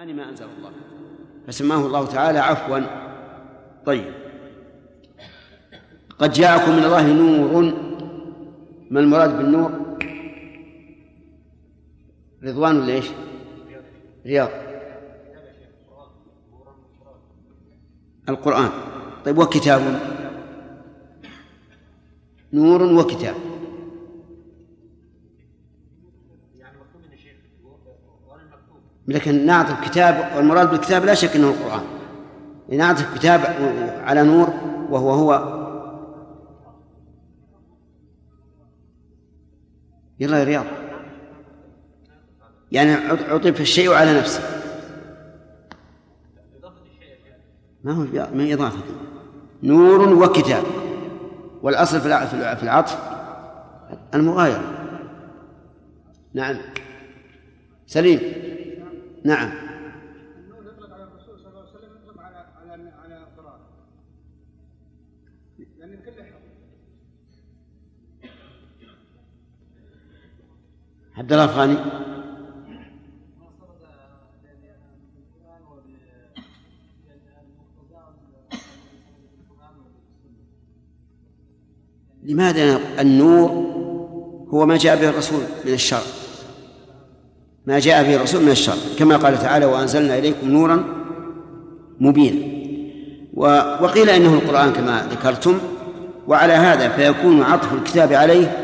الرحمن ما أنزل الله. فسماه الله تعالى عفوا. طيب. قد جاءكم من الله نور. ما المراد بالنور؟ رضوان ولا إيش؟ رياض. القرآن. طيب وكتاب؟ نور وكتاب. لكن نعطف كتاب والمراد بالكتاب لا شك إنه القرآن. نعطف كتاب على نور وهو هو. يلا يا رياض. يعني عطف الشيء على نفسه ما هو من إضافة؟ نور وكتاب. والأصل في العطف المغايرة. نعم. سليم. نعم. عبد الله الفغاني لماذا النور هو ما جاء به الرسول من الشر؟ ما جاء به الرسول من الشر. كما قال تعالى وأنزلنا إليكم نورا مبينا. وقيل إنه القرآن كما ذكرتم. وعلى هذا فيكون عطف الكتاب عليه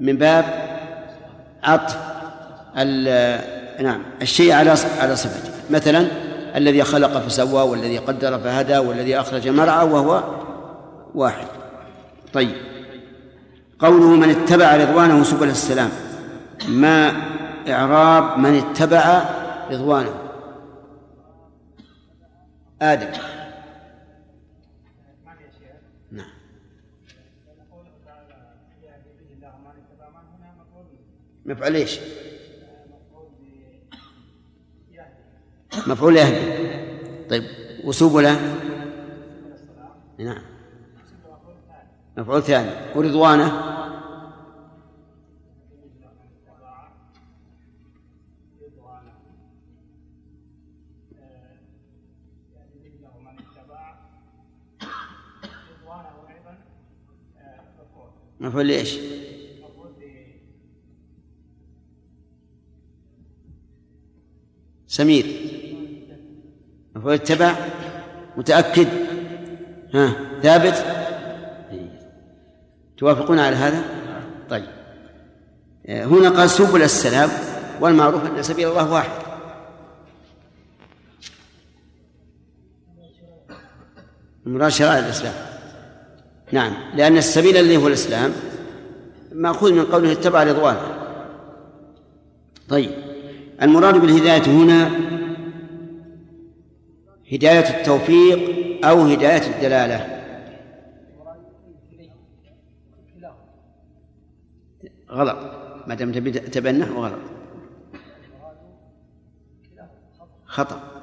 من باب عطف نعم الشيء على على صفته. مثلا الذي خلق فسوى والذي قدر فهدى والذي أخرج مرعى وهو واحد. طيب. قوله من اتبع رضوانه سبل السلام. ما إعراب من اتبع رضوانه. آدم. نعم. مفعول إيش؟ مفعول يهدي. طيب وسبله نعم. مفعول ثاني. ورضوانه؟ مفعول لإيش؟ سمير. مفعول اتبع متأكد. ها ثابت. توافقون على هذا؟ طيب. هنا قال سبل السلام والمعروف أن سبيل الله واحد. المراد الإسلام. نعم. لأن السبيل الذي هو الإسلام مأخوذ من قوله اتبع رضوانه طيب. المراد بالهداية هنا هداية التوفيق أو هداية الدلالة. غلط. ما دام تبنى غلط. خطأ.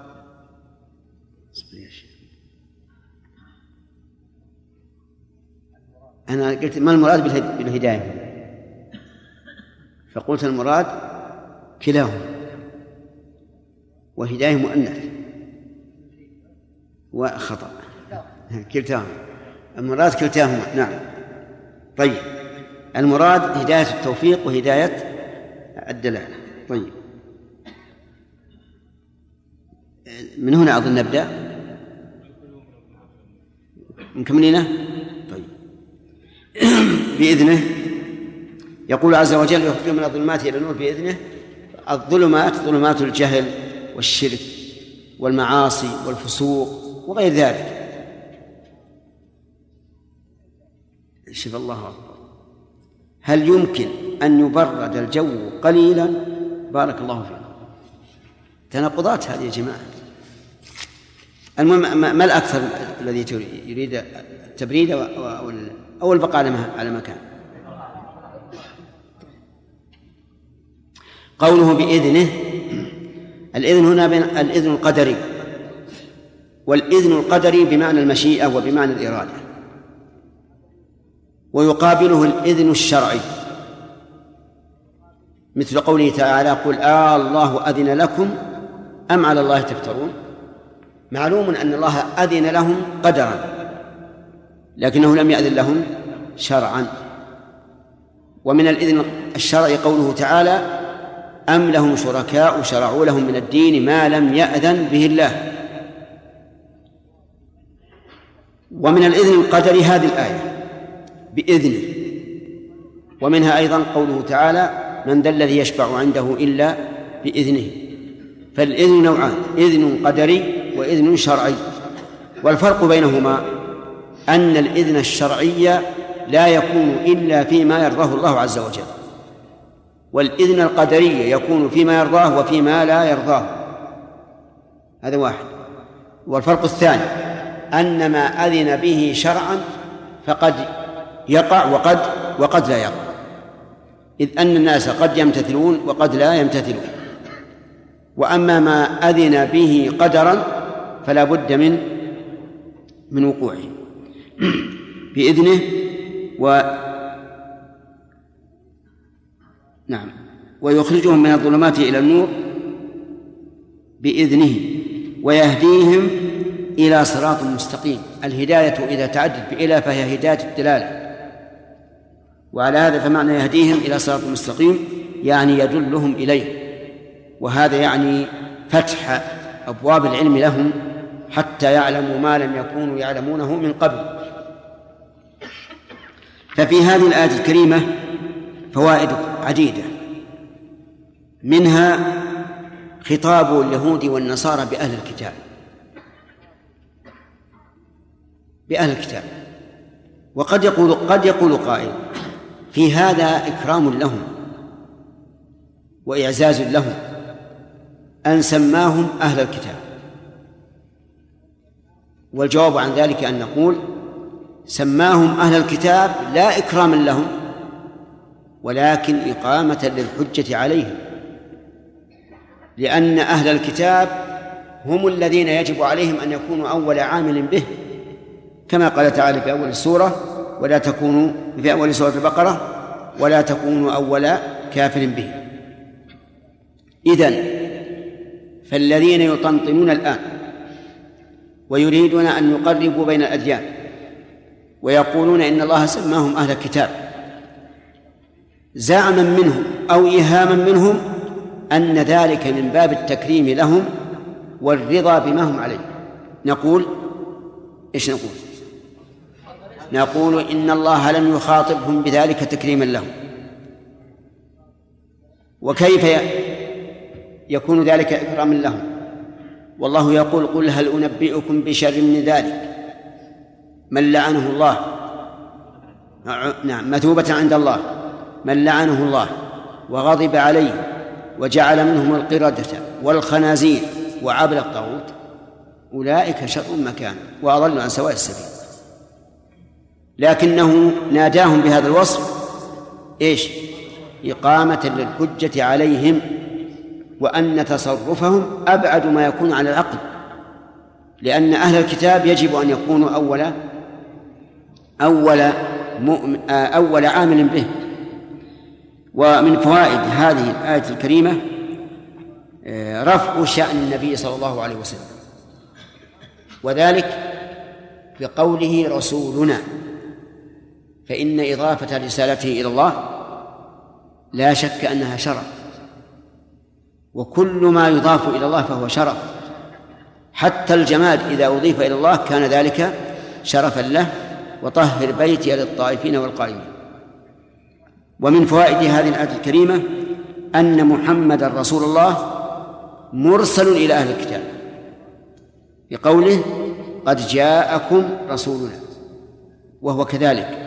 أنا قلت ما المراد بالهداية؟ فقلت المراد كلاهما. وهداية مؤنث. وخطأ. كلتاهما. المراد كلتاهما. نعم. طيب. المراد هداية التوفيق وهداية الدلالة. طيب. من هنا أظن نبدأ؟ مكملينه؟ بإذنه. يقول عز وجل يخرج من الظلمات إلى النور بإذنه. الظلمات ظلمات الجهل والشرك والمعاصي والفسوق وغير ذلك. شوف الله أكبر. هل يمكن أن يبرد الجو قليلا؟ بارك الله فيكم تناقضات هذه يا جماعة. المهم ما الأكثر الذي يريد التبريد أو البقاء على مكان. قوله بإذنه الإذن هنا بين الإذن القدري. والإذن القدري بمعنى المشيئة وبمعنى الإرادة. ويقابله الإذن الشرعي. مثل قوله تعالى قل آه الله أذن لكم أم على الله تفترون. معلوم أن الله أذن لهم قدرا. لكنه لم يأذن لهم شرعا. ومن الإذن الشرعي قوله تعالى أم لهم شركاء شرعوا لهم من الدين ما لم يأذن به الله. ومن الإذن القدري هذه الآية بإذنه. ومنها أيضا قوله تعالى من ذا الذي يشفع عنده إلا بإذنه. فالإذن نوعان إذن قدري وإذن شرعي. والفرق بينهما أن الإذن الشرعي لا يكون إلا فيما يرضاه الله عز وجل والإذن القدري يكون فيما يرضاه وفيما لا يرضاه. هذا واحد. والفرق الثاني أن ما أذن به شرعا فقد يقع وقد وقد لا يقع. إذ أن الناس قد يمتثلون وقد لا يمتثلون. وأما ما أذن به قدرا فلا بد من من وقوعه. بإذنه و نعم. ويخرجهم من الظلمات إلى النور بإذنه ويهديهم إلى صراط مستقيم. الهداية إذا تعدت بإلى فهي هداية الدلالة. وعلى هذا فمعنى يهديهم إلى صراط مستقيم يعني يدلهم إليه. وهذا يعني فتح أبواب العلم لهم حتى يعلموا ما لم يكونوا يعلمونه من قبل. ففي هذه الآية الكريمة فوائد عديدة. منها خطاب اليهود والنصارى بأهل الكتاب. بأهل الكتاب. وقد يقول قد يقول قائل في هذا إكرام لهم وإعزاز لهم أن سماهم أهل الكتاب. والجواب عن ذلك أن نقول سماهم أهل الكتاب لا إكراما لهم ولكن إقامة للحجة عليهم. لأن أهل الكتاب هم الذين يجب عليهم أن يكونوا أول عامل به كما قال تعالى في أول السورة ولا تكونوا في أول سورة البقرة ولا تكونوا أول كافر به. إذن فالذين يطنطنون الآن ويريدون أن يقربوا بين الأديان ويقولون إن الله سماهم أهل الكتاب زعما منهم أو إيهاما منهم أن ذلك من باب التكريم لهم والرضا بما هم عليه. نقول إيش نقول؟ نقول إن الله لم يخاطبهم بذلك تكريما لهم. وكيف يكون ذلك إكراما لهم؟ والله يقول قل هل أنبئكم بشر من ذلك؟ من لعنه الله. نعم مثوبة عند الله. من لعنه الله وغضب عليه وجعل منهم القردة والخنازير وعبد الطاغوت أولئك شر مكان وأضل عن سواء السبيل. لكنه ناداهم بهذا الوصف إيش؟ إقامة للحجة عليهم وأن تصرفهم أبعد ما يكون عن العقل. لأن أهل الكتاب يجب أن يكونوا أول أول مؤمن أول عامل به. ومن فوائد هذه الآية الكريمة آه، رفع شأن النبي صلى الله عليه وسلم. وذلك بقوله رسولنا فإن إضافة رسالته إلى الله لا شك أنها شرف. وكل ما يضاف إلى الله فهو شرف. حتى الجماد إذا أضيف إلى الله كان ذلك شرفا له. وطهر بيتي للطائفين والقائمين. ومن فوائد هذه الآية الكريمة أن محمدا رسول الله مرسل إلى أهل الكتاب. بقوله قد جاءكم رسولنا وهو كذلك.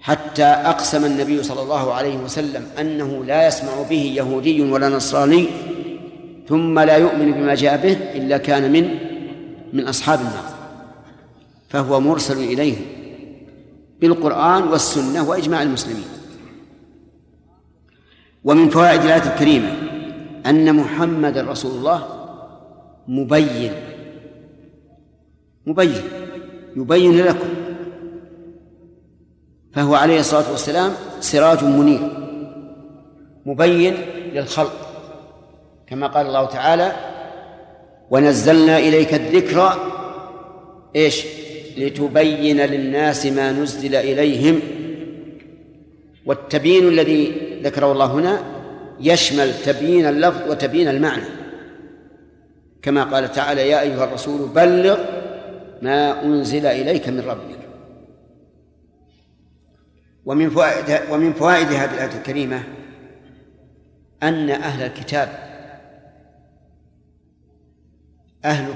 حتى أقسم النبي صلى الله عليه وسلم أنه لا يسمع به يهودي ولا نصراني ثم لا يؤمن بما جاء به إلا كان من من أصحاب النار. فهو مرسل إليه بالقرآن والسنة وإجماع المسلمين. ومن فوائد الآية الكريمة أن محمد رسول الله مبين مبين يبين لكم. فهو عليه الصلاة والسلام سراج منير مبين للخلق كما قال الله تعالى ونزلنا إليك الذكر إيش؟ لتبين للناس ما نزل إليهم. والتبيين الذي ذكره الله هنا يشمل تبيين اللفظ وتبيين المعنى. كما قال تعالى يا أيها الرسول بلغ ما أنزل إليك من ربك. ومن فوائد ومن فوائد هذه الآية الكريمة أن أهل الكتاب أهل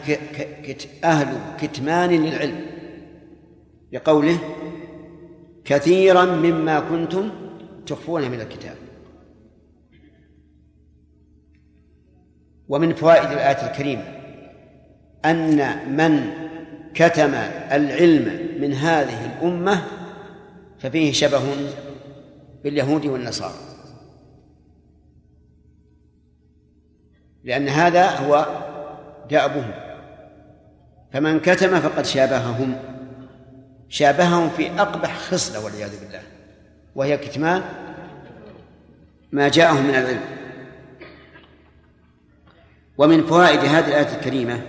أهل كتمان للعلم. بقوله كثيرا مما كنتم تخفون من الكتاب. ومن فوائد الآية الكريمة أن من كتم العلم من هذه الأمة ففيه شبه باليهود والنصارى. لأن هذا هو دأبهم. فمن كتم فقد شابههم. شابههم في أقبح خصلة والعياذ بالله. وهي كتمان ما جاءهم من العلم. ومن فوائد هذه الآية الكريمة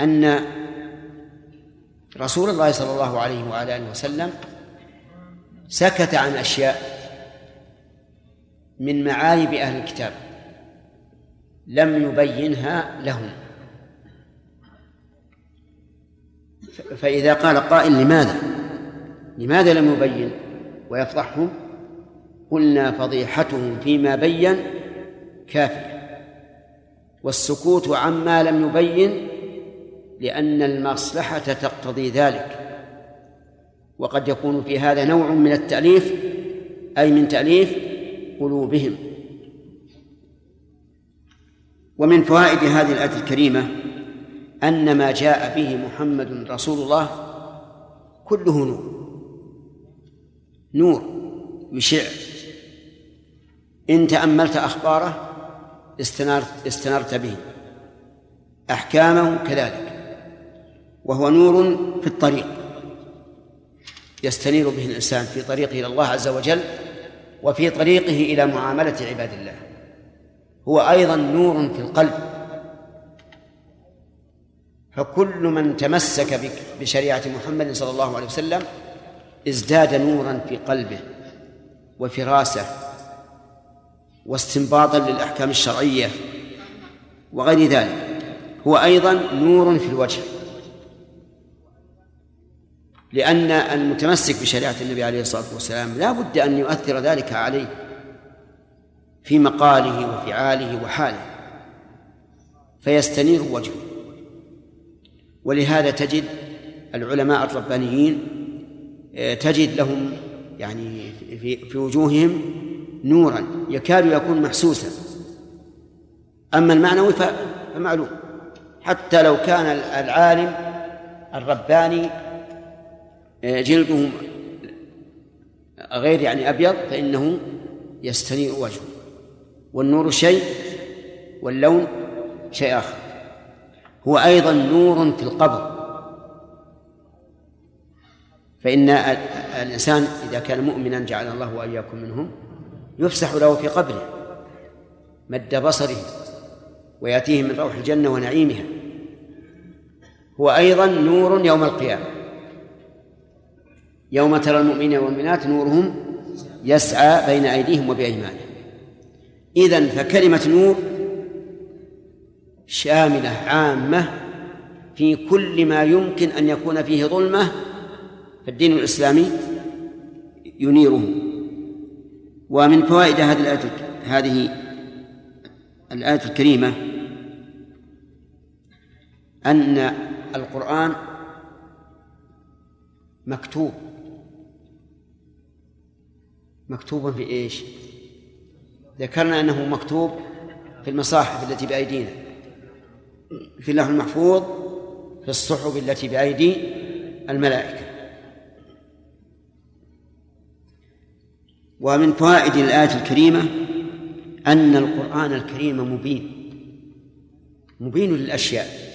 أن رسول الله صلى الله عليه وعلى آله وسلم سكت عن أشياء من معايب أهل الكتاب لم يبينها لهم. فإذا قال قائل لماذا؟ لماذا لم يبين؟ ويفضحهم قلنا فضيحتهم فيما بين كافية. والسكوت عما لم يبين لأن المصلحة تقتضي ذلك. وقد يكون في هذا نوع من التأليف أي من تأليف قلوبهم. ومن فوائد هذه الآية الكريمة أن ما جاء به محمد رسول الله كله نور. نور يشع إن تأملت أخباره استنرت, استنرت به. أحكامه كذلك. وهو نور في الطريق. يستنير به الإنسان في طريقه إلى الله عز وجل وفي طريقه إلى معاملة عباد الله. هو أيضا نور في القلب. فكل من تمسك بشريعة محمد صلى الله عليه وسلم ازداد نورا في قلبه وفراسة واستنباطا للأحكام الشرعية وغير ذلك. هو أيضا نور في الوجه. لأن المتمسك بشريعة النبي عليه الصلاة والسلام لا بد أن يؤثر ذلك عليه في مقاله وفعاله وحاله. فيستنير وجهه. ولهذا تجد العلماء الربانيين آه، تجد لهم يعني في, في وجوههم نورا يكاد يكون محسوسا. أما المعنوي فمعلوم. حتى لو كان العالم الرباني آه، جلده غير يعني أبيض فإنه يستنير وجهه. والنور شيء واللون شيء آخر. هو أيضا نور في القبر. فإن الإنسان إذا كان مؤمنا جعل الله وإياكم منهم يفسح له في قبره مد بصره ويأتيه من روح الجنة ونعيمها. هو أيضا نور يوم القيامة. يوم ترى المؤمنين والمؤمنات نورهم يسعى بين أيديهم وبأيمانهم. إذن فكلمة نور شاملة عامة في كل ما يمكن أن يكون فيه ظلمة فالدين الإسلامي ينيره. ومن فوائد هذه الآية هذه الآية الكريمة أن القرآن مكتوب. مكتوب في إيش؟ ذكرنا أنه مكتوب في المصاحف التي بأيدينا. في اللوح المحفوظ في الصحف التي بأيدي الملائكة. ومن فوائد الآية الكريمة أن القرآن الكريم مبين مبين للأشياء.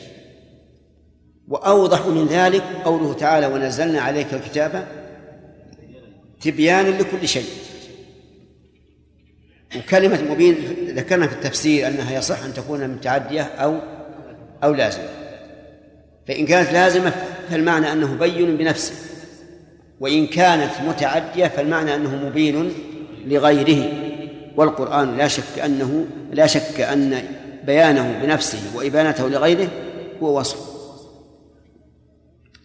وأوضح من ذلك قوله تعالى ونزلنا عليك الكتاب تبيانا لكل شيء وكلمة مبين ذكرنا في التفسير أنها يصح أن تكون متعدية أو أو لازمة. فإن كانت لازمة فالمعنى أنه بين بنفسه وإن كانت متعدية فالمعنى أنه مبين لغيره. والقرآن لا شك أنه لا شك أن بيانه بنفسه وإبانته لغيره هو وصف.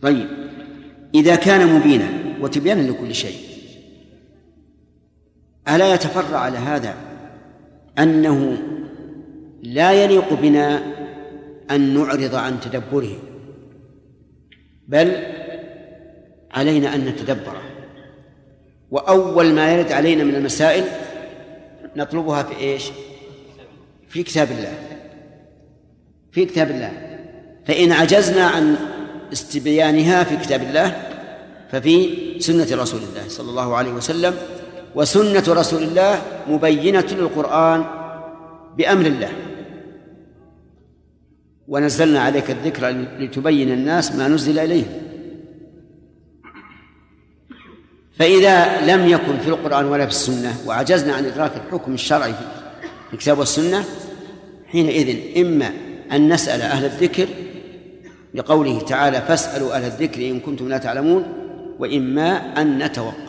طيب إذا كان مبينا وتبيانا لكل شيء ألا يتفرع على هذا أنه لا يليق بنا أن نعرض عن تدبره. بل علينا أن نتدبره. وأول ما يرد علينا من المسائل نطلبها في إيش؟ في كتاب الله. في كتاب الله. فإن عجزنا عن استبيانها في كتاب الله ففي سنة رسول الله صلى الله عليه وسلم وسنة رسول الله مبينة للقرآن بأمر الله. ونزلنا عليك الذكر لتبين الناس ما نزل إليهم. فإذا لم يكن في القرآن ولا في السنة وعجزنا عن إدراك الحكم الشرعي في الكتاب والسنة حينئذ إما أن نسأل أهل الذكر لقوله تعالى فاسألوا أهل الذكر إن كنتم لا تعلمون وإما أن نتوقف.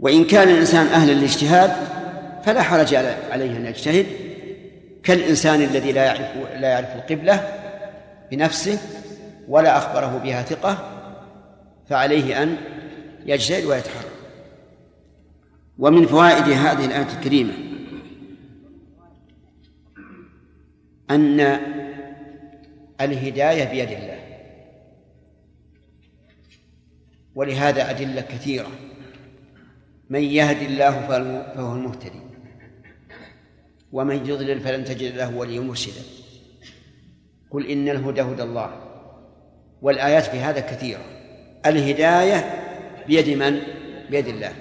وإن كان الإنسان أهلا للاجتهاد فلا حرج عليه أن يجتهد. كالإنسان الذي لا يعرف لا يعرف القبلة بنفسه ولا أخبره بها ثقة فعليه أن يجتهد ويتحرك ومن فوائد هذه الآية الكريمة أن الهداية بيد الله ولهذا أدلة كثيرة من يهد الله فهو المهتدي. ومن يضلل فلن تجد له وليا مرشدا. قل إن الهدى هدى الله والآيات في هذا كثيرة. الهداية بيد من؟ بيد الله.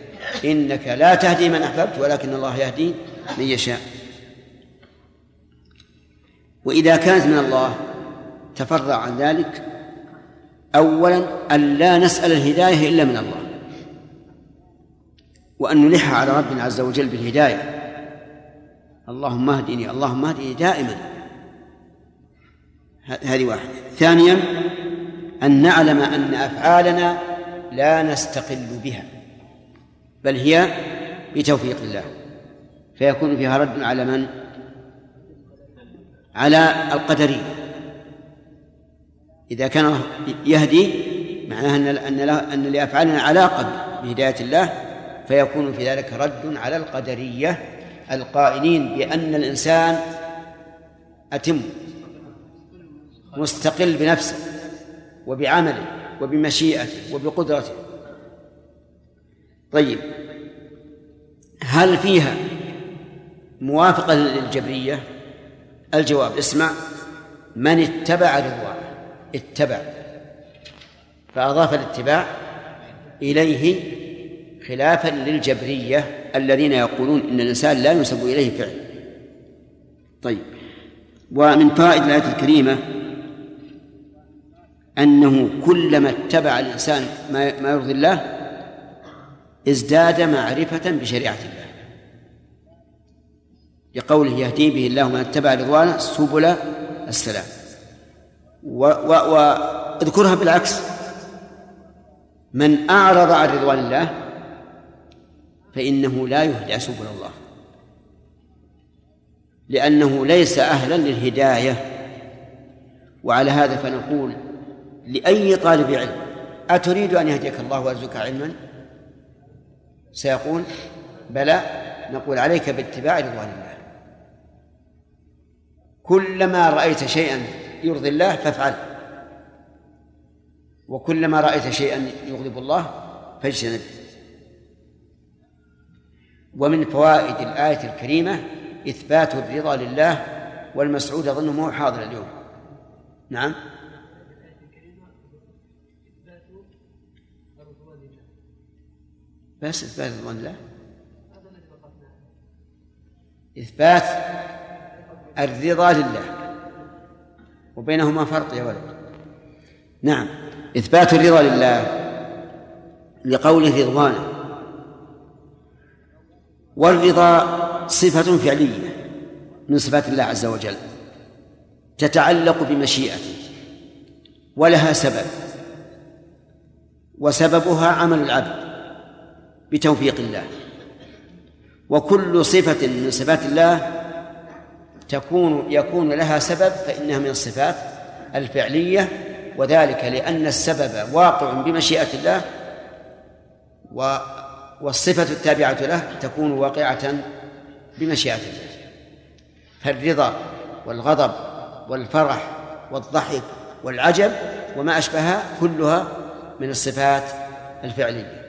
إنك لا تهدي من أحببت ولكن الله يهدي من يشاء. وإذا كانت من الله تفرع عن ذلك أولا أن لا نسأل الهداية إلا من الله. وأن نلح على ربنا عز وجل بالهداية. اللهم اهدني اللهم اهدني دائما. هذه واحدة. ثانيا أن نعلم أن أفعالنا لا نستقل بها بل هي بتوفيق الله. فيكون فيها رد على من؟ على القدرية إذا كان يهدي معناه أن أن أن لأفعالنا علاقة بهداية الله فيكون في ذلك رد على القدرية. القائلين بأن الإنسان أتم مستقل بنفسه وبعمله وبمشيئته وبقدرته. طيب هل فيها موافقة للجبرية؟ الجواب اسمع من اتبع رضوانه اتبع فأضاف الاتباع إليه خلافا للجبرية الذين يقولون إن الإنسان لا ينسب إليه فعل. طيب. ومن فوائد الآية الكريمة أنه كلما اتبع الإنسان ما يرضي الله ازداد معرفة بشريعة الله. لقوله يهدي به الله من اتبع رضوانه سبل السلام. واذكرها بالعكس. من أعرض عن رضوان الله فإنه لا يهدى سبل الله. لأنه ليس أهلا للهداية. وعلى هذا فنقول لأي طالب علم أتريد أن يهديك الله ويرزقك علما؟ سيقول بلى نقول عليك باتباع رضوان الله. كلما رأيت شيئا يرضي الله فافعل. وكلما رأيت شيئا يغضب الله فاجتنب. ومن فوائد الآية الكريمة إثبات الرضا لله والمسعود أظنه مو حاضر اليوم. نعم. بس إثبات رضوان الله. إثبات الرضا لله. وبينهما فرق يا ولد. نعم. إثبات الرضا لله لقوله رضوانه. والرضا صفة فعلية من صفات الله عز وجل تتعلق بمشيئته ولها سبب وسببها عمل العبد بتوفيق الله. وكل صفة من صفات الله تكون يكون لها سبب فإنها من الصفات الفعلية وذلك لأن السبب واقع بمشيئة الله والصفة التابعة له تكون واقعة بمشيئة الله. فالرضا والغضب والفرح والضحك والعجب وما أشبهها كلها من الصفات الفعلية.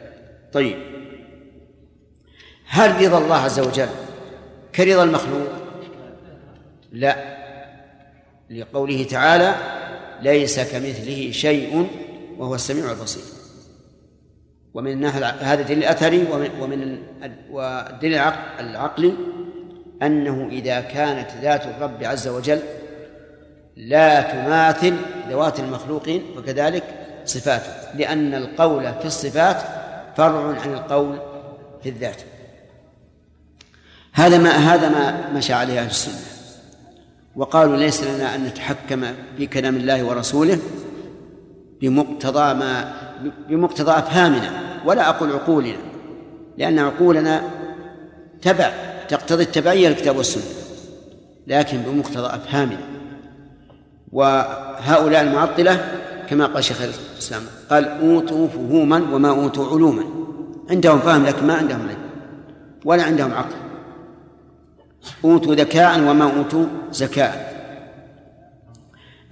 طيب هل رضا الله عز وجل كرضا المخلوق؟ لا. لقوله تعالى ليس كمثله شيء وهو السميع البصير. ومن هذا الدليل الأثري ومن, ومن والدليل العقلي أنه إذا كانت ذات الرب عز وجل لا تماثل ذوات المخلوقين وكذلك صفاته لأن القول في الصفات فرع عن القول في الذات. هذا ما هذا ما مشى عليه أهل السنة. وقالوا ليس لنا أن نتحكم في كلام الله ورسوله بمقتضى ما بمقتضى أفهامنا ولا أقول عقولنا لأن عقولنا تبع تقتضي التبعية للكتاب والسنة لكن بمقتضى أفهامنا. وهؤلاء المعطلة كما قال شيخ الإسلام قال أوتوا فهوما وما أوتوا علوما. عندهم فهم لكن ما عندهم علم ولا عندهم عقل. أوتوا ذكاء وما أوتوا زكاء.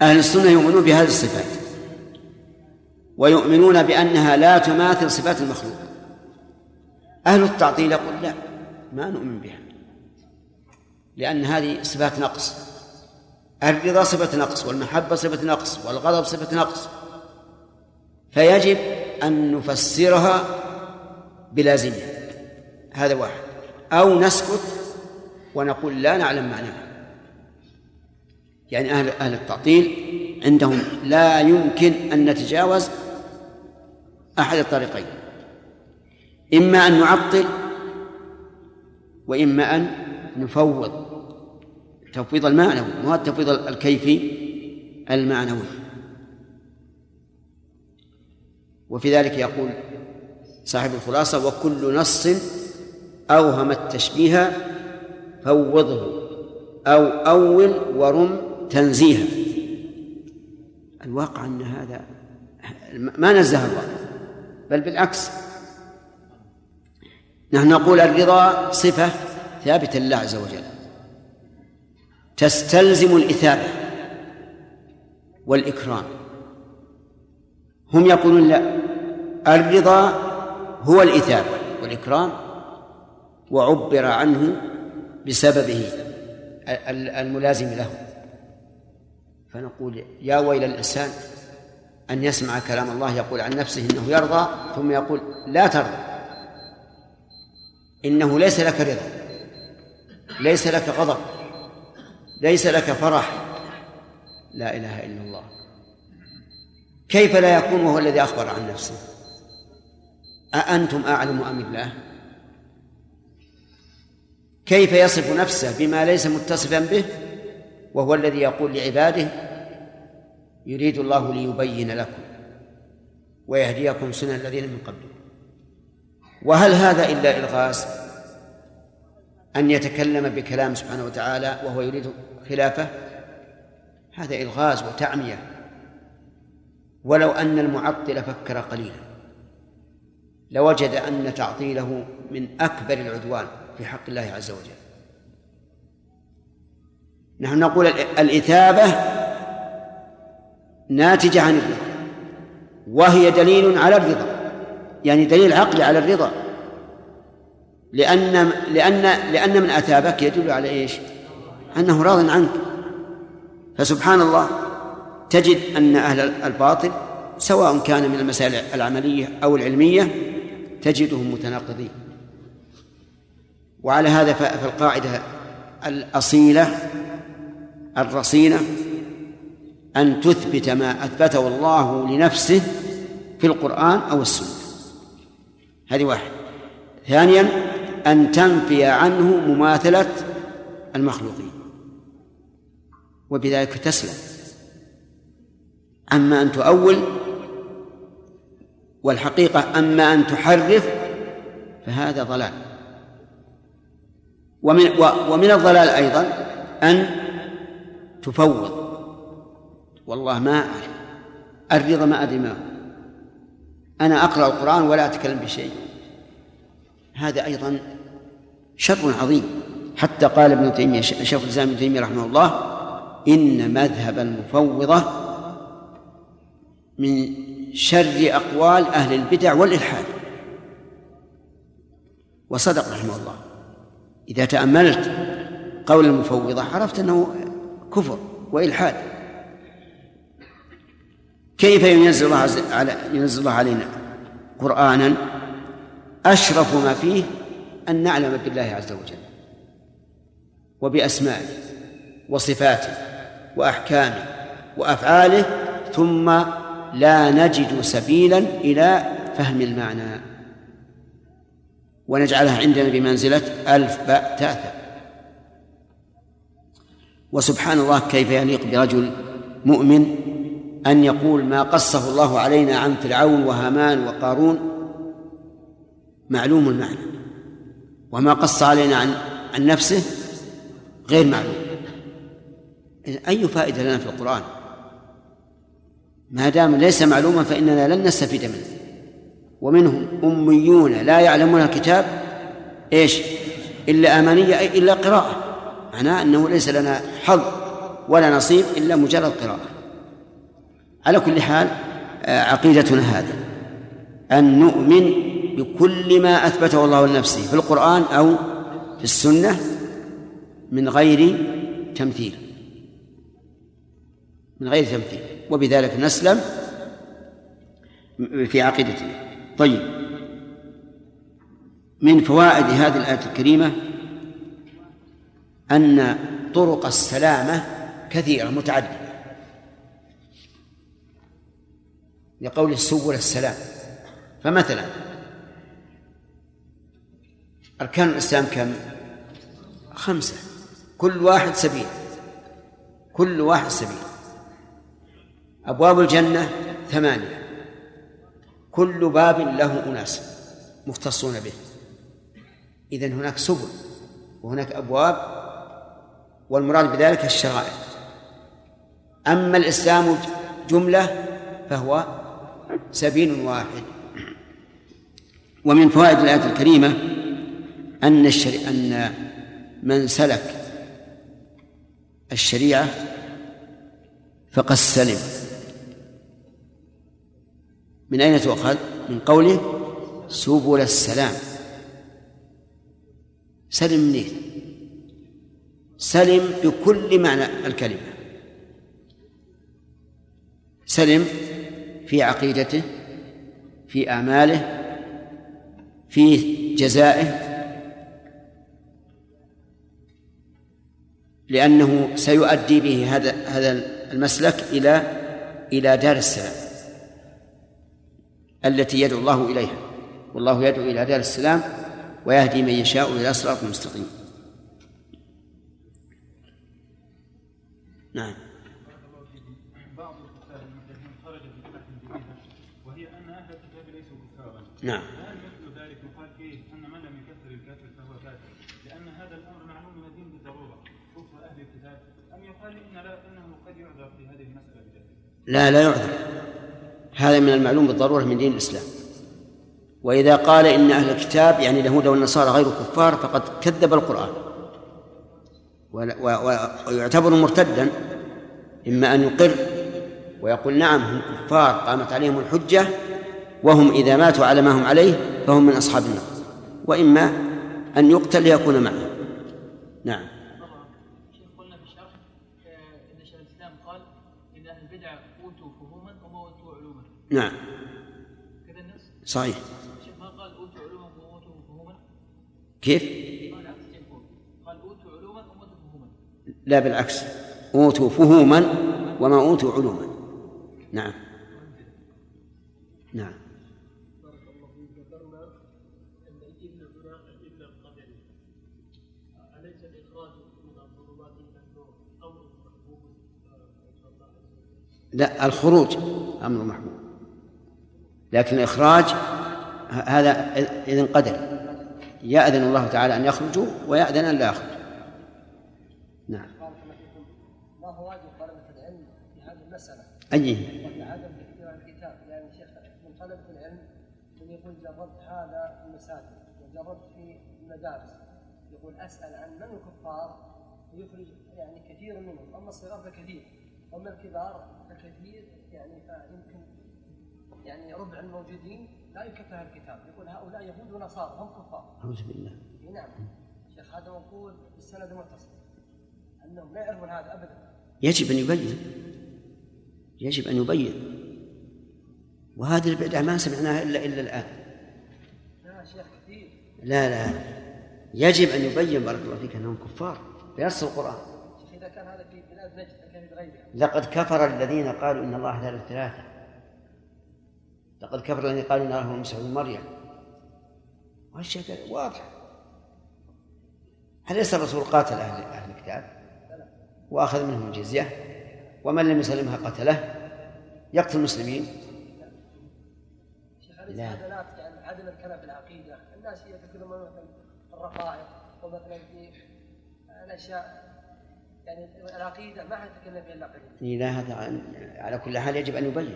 أهل السنة يؤمنون بهذه الصفات. ويؤمنون بأنها لا تماثل صفات المخلوق. أهل التعطيل يقول لا ما نؤمن بها لأن هذه صفات نقص. الرضا صفة نقص والمحبة صفة نقص والغضب صفة نقص. فيجب أن نفسرها بلازمها هذا واحد. أو نسكت ونقول لا نعلم معناها. يعني أهل أهل التعطيل عندهم لا يمكن أن نتجاوز أحد الطريقين. إما أن نعطل وإما أن نفوض. التفويض المعنوي مو التفويض الكيفي المعنوي. وفي ذلك يقول صاحب الخلاصة وكل نص أوهم التشبيه فوضه أو أول ورم تنزيها. الواقع أن هذا ما نزه الله بل بالعكس. نحن نقول الرضا صفة ثابتة لله عز وجل. تستلزم الإثابة والإكرام. هم يقولون لا الرضا هو الإثابة والإكرام وعبر عنه بسببه الملازم له. فنقول يا ويل الإنسان أن يسمع كلام الله يقول عن نفسه إنه يرضى ثم يقول لا ترضى. إنه ليس لك رضا ليس لك غضب ليس لك فرح. لا إله إلا الله. كيف لا يكون وهو الذي أخبر عن نفسه؟ أأنتم أعلم أم الله؟ كيف يصف نفسه بما ليس متصفا به وهو الذي يقول لعباده يريد الله ليبين لكم ويهديكم سنن الذين من قبلكم. وهل هذا إلا إلغاز؟ أن يتكلم بكلام سبحانه وتعالى وهو يريد خلافه؟ هذا إلغاز وتعمية. ولو أن المعطل فكر قليلا. لوجد أن تعطيله من أكبر العدوان في حق الله عز وجل. نحن نقول الإثابة ناتجة عن الرضا. وهي دليل على الرضا. يعني دليل عقلي على الرضا. لأن لأن لأن من أثابك يدل على إيش؟ أنه راض عنك. فسبحان الله تجد أن أهل الباطل سواء كان من المسائل العملية أو العلمية تجدهم متناقضين. وعلى هذا فالقاعدة الأصيلة الرصينة أن تثبت ما أثبته الله لنفسه في القرآن أو السنة. هذه واحد. ثانيا أن تنفي عنه مماثلة المخلوقين. وبذلك تسلم. أما أن تؤول والحقيقة أما أن تحرف فهذا ضلال. ومن ومن الضلال أيضا أن تفوض. والله ما أعرف الرضا ما أدري ما هو. أنا أقرأ القرآن ولا أتكلم بشيء. هذا أيضا شر عظيم. حتى قال ابن تيمية شيخ الإسلام ابن تيمية رحمه الله إن مذهب المفوضة من شر أقوال أهل البدع والإلحاد. وصدق رحمه الله. إذا تأملت قول المفوضة عرفت أنه كفر وإلحاد. كيف ينزل الله على ينزل الله علينا قرآنا أشرف ما فيه أن نعلم بالله عز وجل وبأسمائه وصفاته وأحكامه وأفعاله ثم لا نجد سبيلا إلى فهم المعنى. ونجعلها عندنا بمنزلة ألف باء تأثر وسبحان الله كيف يليق برجل مؤمن أن يقول ما قصه الله علينا عن فرعون وهامان وقارون معلوم المعنى وما قص علينا عن عن نفسه غير معلوم. أي فائدة لنا في القرآن؟ ما دام ليس معلوما فإننا لن نستفيد منه. ومنهم أميون لا يعلمون الكتاب إيش؟ إلا أمانية إلا قراءة. معناه أنه ليس لنا حظ ولا نصيب إلا مجرد قراءة. على كل حال آه، عقيدتنا هذه أن نؤمن بكل ما أثبته الله لنفسه في القرآن أو في السنة من غير تمثيل. من غير تمثيل. وبذلك نسلم في عقيدتنا. طيب. من فوائد هذه الآية الكريمة أن طرق السلامة كثيرة متعددة. لقول سبل السلام. فمثلا أركان الإسلام كم؟ خمسة. كل واحد سبيل. كل واحد سبيل. أبواب الجنة ثمانية. كل باب له أناس مختصون به. إذا هناك سبل وهناك أبواب والمراد بذلك الشرائع. أما الإسلام جملة فهو سبيل واحد ومن فوائد الآية الكريمة أن الشري... أن من سلك الشريعة فقد سلم من أين تؤخذ؟ من قوله سبل السلام سلم منين؟ سلم بكل معنى الكلمة سلم في عقيدته في أعماله في جزائه لأنه سيؤدي به هذا هذا المسلك إلى إلى دار السلام التي يدعو الله إليها. والله يدعو إلى دار السلام ويهدي من يشاء إلى صراط مستقيم. نعم بعض خرج وهي ان أهل الكتاب ليسوا كفارا نعم. هل مثل ذلك. يقال فيه أن من لم يكفر الكافر فهو كافر لأن هذا الأمر معلوم من الدين بالضرورة. كفر أهل الكتاب. أم يقال إن لا إنه قد يعذر في هذه المسألة لا لا يعذر. هذا من المعلوم بالضرورة من دين الإسلام. وإذا قال إن أهل الكتاب يعني اليهود والنصارى غير كفار فقد كذب القرآن. ويعتبر مرتدا. إما أن يقر ويقول نعم هم كفار قامت عليهم الحجة وهم إذا ماتوا على ما هم عليه فهم من أصحاب النار. وإما أن يقتل ليكون معه نعم. نعم. صحيح. ما قال أوتوا علوما واوتوا فهوما؟ كيف؟ قال أوتوا علوما فهوما. لا بالعكس. أوتوا فهوما وما أوتوا علوما. نعم. نعم. لا الخروج أمر محمود. لكن الإخراج هذا إذن قدر. يأذن الله تعالى أن يخرجوا ويأذن أن لا يخرجوا. نعم. ما هو واجب طلبة العلم في هذه المسألة؟ أيه؟ عدم الكتاب. لأن شيخ من طلبة العلم من يقول جربت هذا في المساجد وجربت في المدارس. يقول أسأل عن من الكفار ويخرج يعني كثير منهم. أما الصغار فكثير. وأما الكبار فكثير يعني فيمكن يعني ربع الموجودين لا يكفر الكتاب. يقول هؤلاء يهود ونصارى هم كفار. أعوذ بالله. نعم. شيخ هذا مقول بالسند متصل أنهم لا يعرفون هذا أبدا. يجب أن يبين. يجب أن يبين. وهذه البدعة ما سمعناها إلا إلا الآن. لا شيخ كثير. لا لا. يجب أن يبين بارك الله فيك أنهم كفار. بنص القرآن إذا كان هذا في بلاد نجد كان في غيرها لقد كفر الذين قالوا إن الله ثالث ثلاثة. لقد كفر الذين قالوا إن الله هو المسيح ابن مريم. والشيء واضح. أليس الرسول قاتل أهل أهل الكتاب؟ وأخذ منهم الجزية؟ ومن لم يسلمها قتله؟ يقتل المسلمين؟ لا عدم الكلام في العقيدة. الناس يتكلمون مثلا في الرقائق ومثلا في الأشياء. يعني العقيدة ما حد يتكلم فيها العقيدة لا هذا على كل حال يجب أن يبين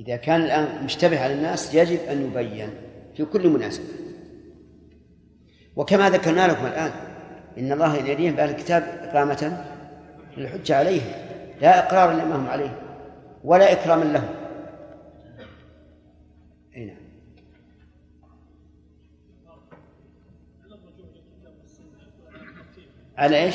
إذا كان الآن مشتبه على الناس يجب أن يبين في كل مناسبة. وكما ذكرنا لكم الآن إن الله يريهم بأهل الكتاب إقامة للحجة عليهم لا إقرارا لما هم عليه ولا إكراما لهم. أي نعم. على إيش؟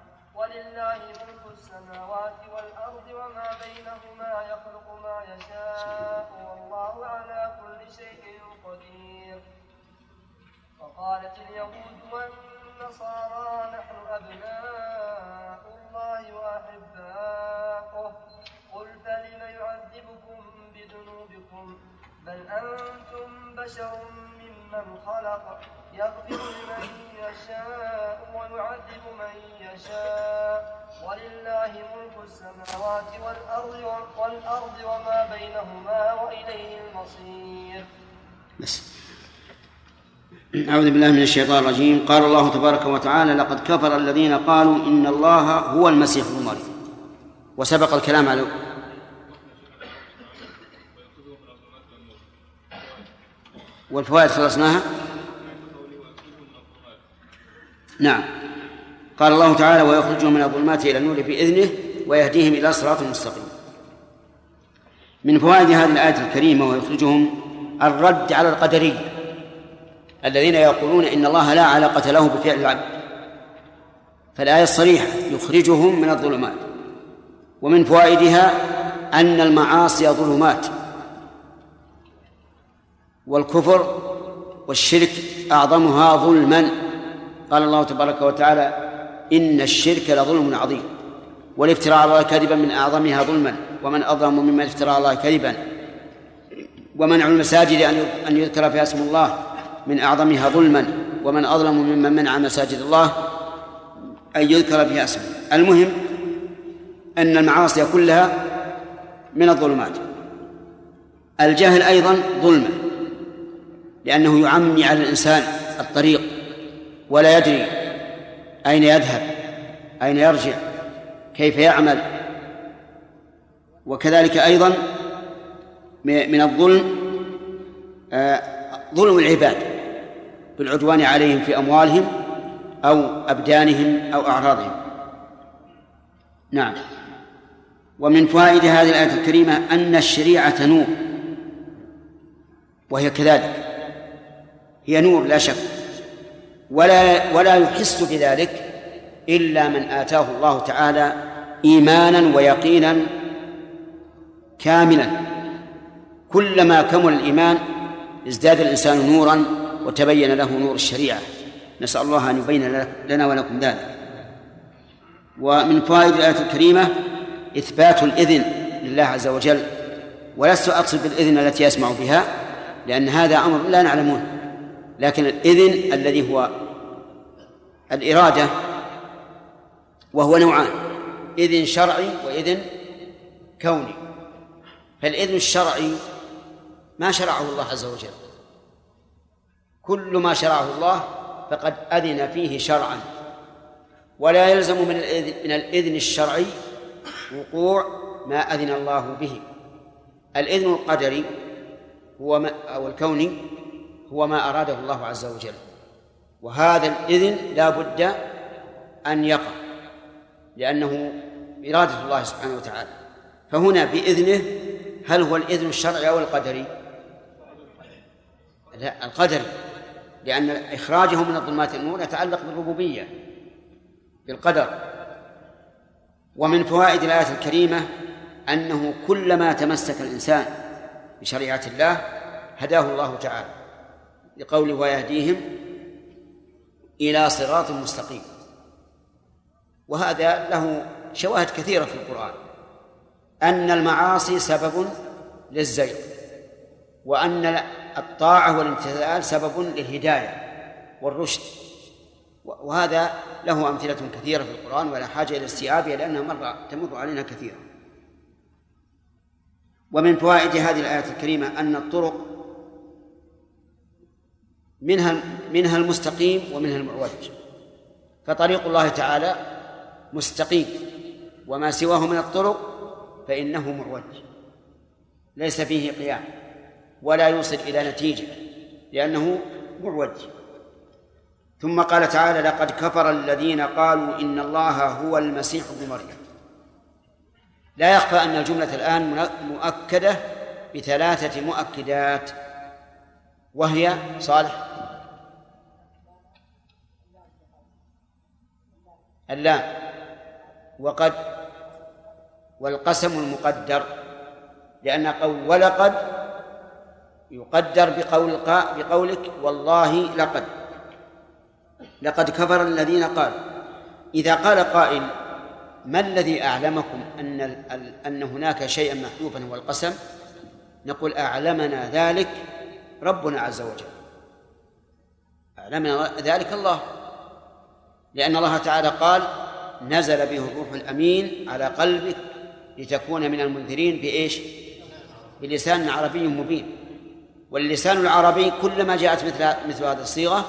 ولله ملك السماوات والأرض وما بينهما يخلق ما يشاء والله على كل شيء قدير. وقالت اليهود والنصارى نحن أبناء الله وأحباؤه. قل فلم يعذبكم بذنوبكم؟ بل أنتم بشر ممن خلق يغفر لمن يشاء ويعذب من يشاء. ولله ملك السماوات والأرض والأرض وما بينهما وإليه المصير. بس أعوذ بالله من الشيطان الرجيم. قال الله تبارك وتعالى لقد كفر الذين قالوا إن الله هو المسيح ابن مريم. وسبق الكلام على والفوائد خلصناها؟ نعم. قال الله تعالى ويخرجهم من الظلمات إلى النور بإذنه ويهديهم إلى صراط مستقيم. من فوائد هذه الآية الكريمة ويخرجهم الرد على القدرية الذين يقولون إن الله لا علاقة له بفعل العبد فالآية الصريحة يخرجهم من الظلمات. ومن فوائدها أن المعاصي ظلمات. والكفر والشرك أعظمها ظلما. قال الله تبارك وتعالى إن الشرك لظلم عظيم والافتراء على الله كذبا من أعظمها ظلما ومن أظلم ممن افترى على الله كذبا. ومنع المساجد أن يذكر فيها اسم الله من أعظمها ظلما ومن أظلم ممن منع مساجد الله أن يذكر فيها اسمه. المهم أن المعاصي كلها من الظلمات. الجهل أيضا ظلمة لأنه يعمي على الإنسان الطريق ولا يدري أين يذهب أين يرجع كيف يعمل. وكذلك أيضا من الظلم آه، ظلم العباد بالعدوان عليهم في أموالهم أو أبدانهم أو أعراضهم. نعم. ومن فوائد هذه الآية الكريمة أن الشريعة نور وهي كذلك. هي نور لا شك. ولا ولا يحس بذلك إلا من آتاه الله تعالى إيمانا ويقينا كاملا. كلما كمل الإيمان ازداد الإنسان نورا وتبين له نور الشريعة. نسأل الله أن يبين لنا ولكم ذلك. ومن فوائد الآية الكريمة إثبات الإذن لله عز وجل. ولست أقصد بالإذن التي يسمع بها لأن هذا أمر لا نعلمه لكن الإذن الذي هو الإرادة وهو نوعان إذن شرعي وإذن كوني. فالإذن الشرعي ما شرعه الله عز وجل. كل ما شرعه الله فقد أذن فيه شرعا. ولا يلزم من الإذن, من الإذن الشرعي وقوع ما أذن الله به. الإذن القدري هو ما أو الكوني هو ما أراده الله عز وجل. وهذا الإذن لا بد أن يقع لأنه إرادة الله سبحانه وتعالى. فهنا بإذنه هل هو الإذن الشرعي أو القدري؟ لا القدري لأن إخراجه من الظلمات النور يتعلق بالربوبية بالقدر. ومن فوائد الآية الكريمة أنه كلما تمسك الإنسان بشريعة الله هداه الله تعالى. لقوله ويهديهم إلى صراط مستقيم. وهذا له شواهد كثيرة في القرآن. أن المعاصي سبب للزيغ وأن الطاعة والامتثال سبب للهداية والرشد. وهذا له أمثلة كثيرة في القرآن ولا حاجة إلى استيعابها لأنها مرة تمر علينا كثيرا ومن فوائد هذه الآية الكريمة أن الطرق منها منها المستقيم ومنها المعوج فطريق الله تعالى مستقيم وما سواه من الطرق فإنه معوج ليس فيه قيام ولا يوصل إلى نتيجة لأنه معوج ثم قال تعالى لقد كفر الذين قالوا إن الله هو المسيح ابن مريم. لا يخفى أن الجملة الآن مؤكدة بثلاثة مؤكدات وهي صالح اللام. وقد والقسم المقدر لأن قول ولقد يقدر بقول بقولك والله لقد. لقد كفر الذين قالوا. إذا قال قائل ما الذي أعلمكم أن أن هناك شيئا محذوفا هو القسم؟ نقول أعلمنا ذلك ربنا عز وجل. أعلمنا ذلك الله. لأن الله تعالى قال نزل به الروح الأمين على قلبك لتكون من المنذرين بإيش؟ بلسان عربي مبين. واللسان العربي كلما جاءت مثل مثل هذه الصيغة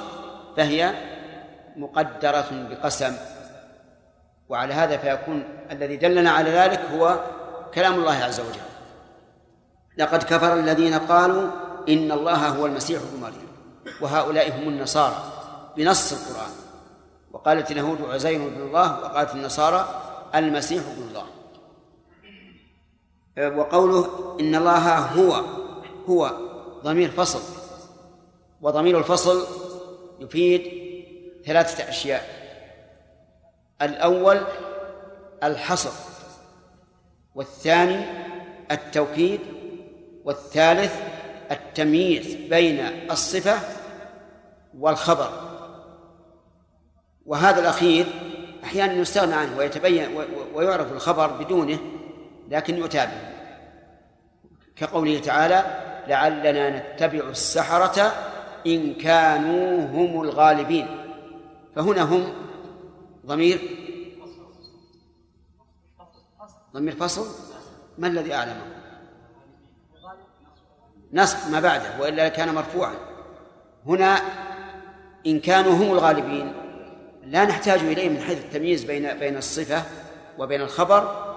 فهي مقدرة بقسم. وعلى هذا فيكون الذي دلنا على ذلك هو كلام الله عز وجل. لقد كفر الذين قالوا إن الله هو المسيح ابن مريم وهؤلاء هم النصارى بنص القرآن. وقالت اليهود عزير بن الله وقالت النصارى المسيح ابن الله. وقوله إن الله هو هو ضمير فصل. وضمير الفصل يفيد ثلاثة أشياء. الأول الحصر والثاني التوكيد والثالث التمييز بين الصفة والخبر. وهذا الأخير أحيانا يستغنى عنه ويتبين ويعرف الخبر بدونه لكن يؤتى به كقوله تعالى لعلنا نتبع السحرة إن كانوا هم الغالبين فهنا هم ضمير ضمير فصل. ما الذي أعلمه؟ نصب ما بعده وإلا كان مرفوعا. هنا إن كانوا هم الغالبين لا نحتاج إليه من حيث التمييز بين بين الصفة وبين الخبر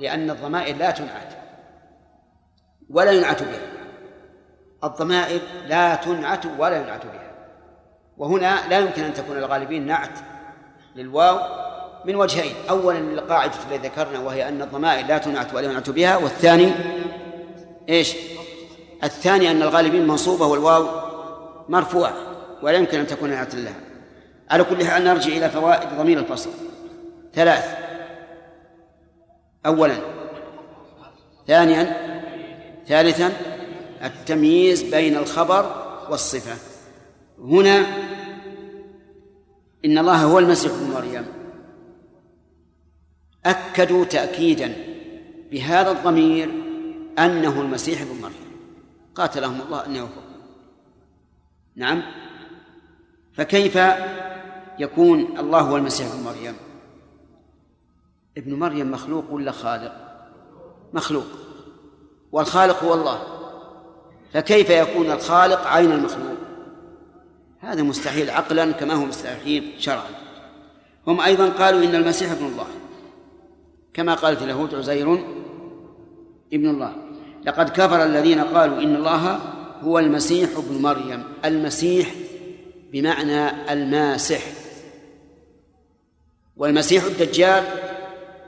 لأن الضمائر لا تنعت. ولا ينعت بها. الضمائر لا تنعت ولا ينعت بها. وهنا لا يمكن أن تكون الغالبين نعت للواو من وجهين. أولا القاعدة التي ذكرنا وهي أن الضمائر لا تنعت ولا ينعت بها. والثاني إيش؟ الثاني أن الغالبين منصوبة والواو مرفوعة ولا يمكن أن تكون نعت لها. على كل حال نرجع إلى فوائد ضمير الفصل. ثلاث. أولا. ثانيا. ثالثا. التمييز بين الخبر والصفة. هنا إن الله هو المسيح ابن مريم. أكدوا تأكيدا بهذا الضمير أنه المسيح ابن مريم. قاتلهم الله أن يوفقوا نعم. فكيف يكون الله هو المسيح ابن مريم. ابن مريم مخلوق ولا خالق؟ مخلوق. والخالق هو الله. فكيف يكون الخالق عين المخلوق؟ هذا مستحيل عقلا كما هو مستحيل شرعا. هم أيضا قالوا إن المسيح ابن الله. كما قالت اليهود عزير ابن الله. لقد كفر الذين قالوا إن الله هو المسيح ابن مريم. المسيح بمعنى الماسح. والمسيح الدجال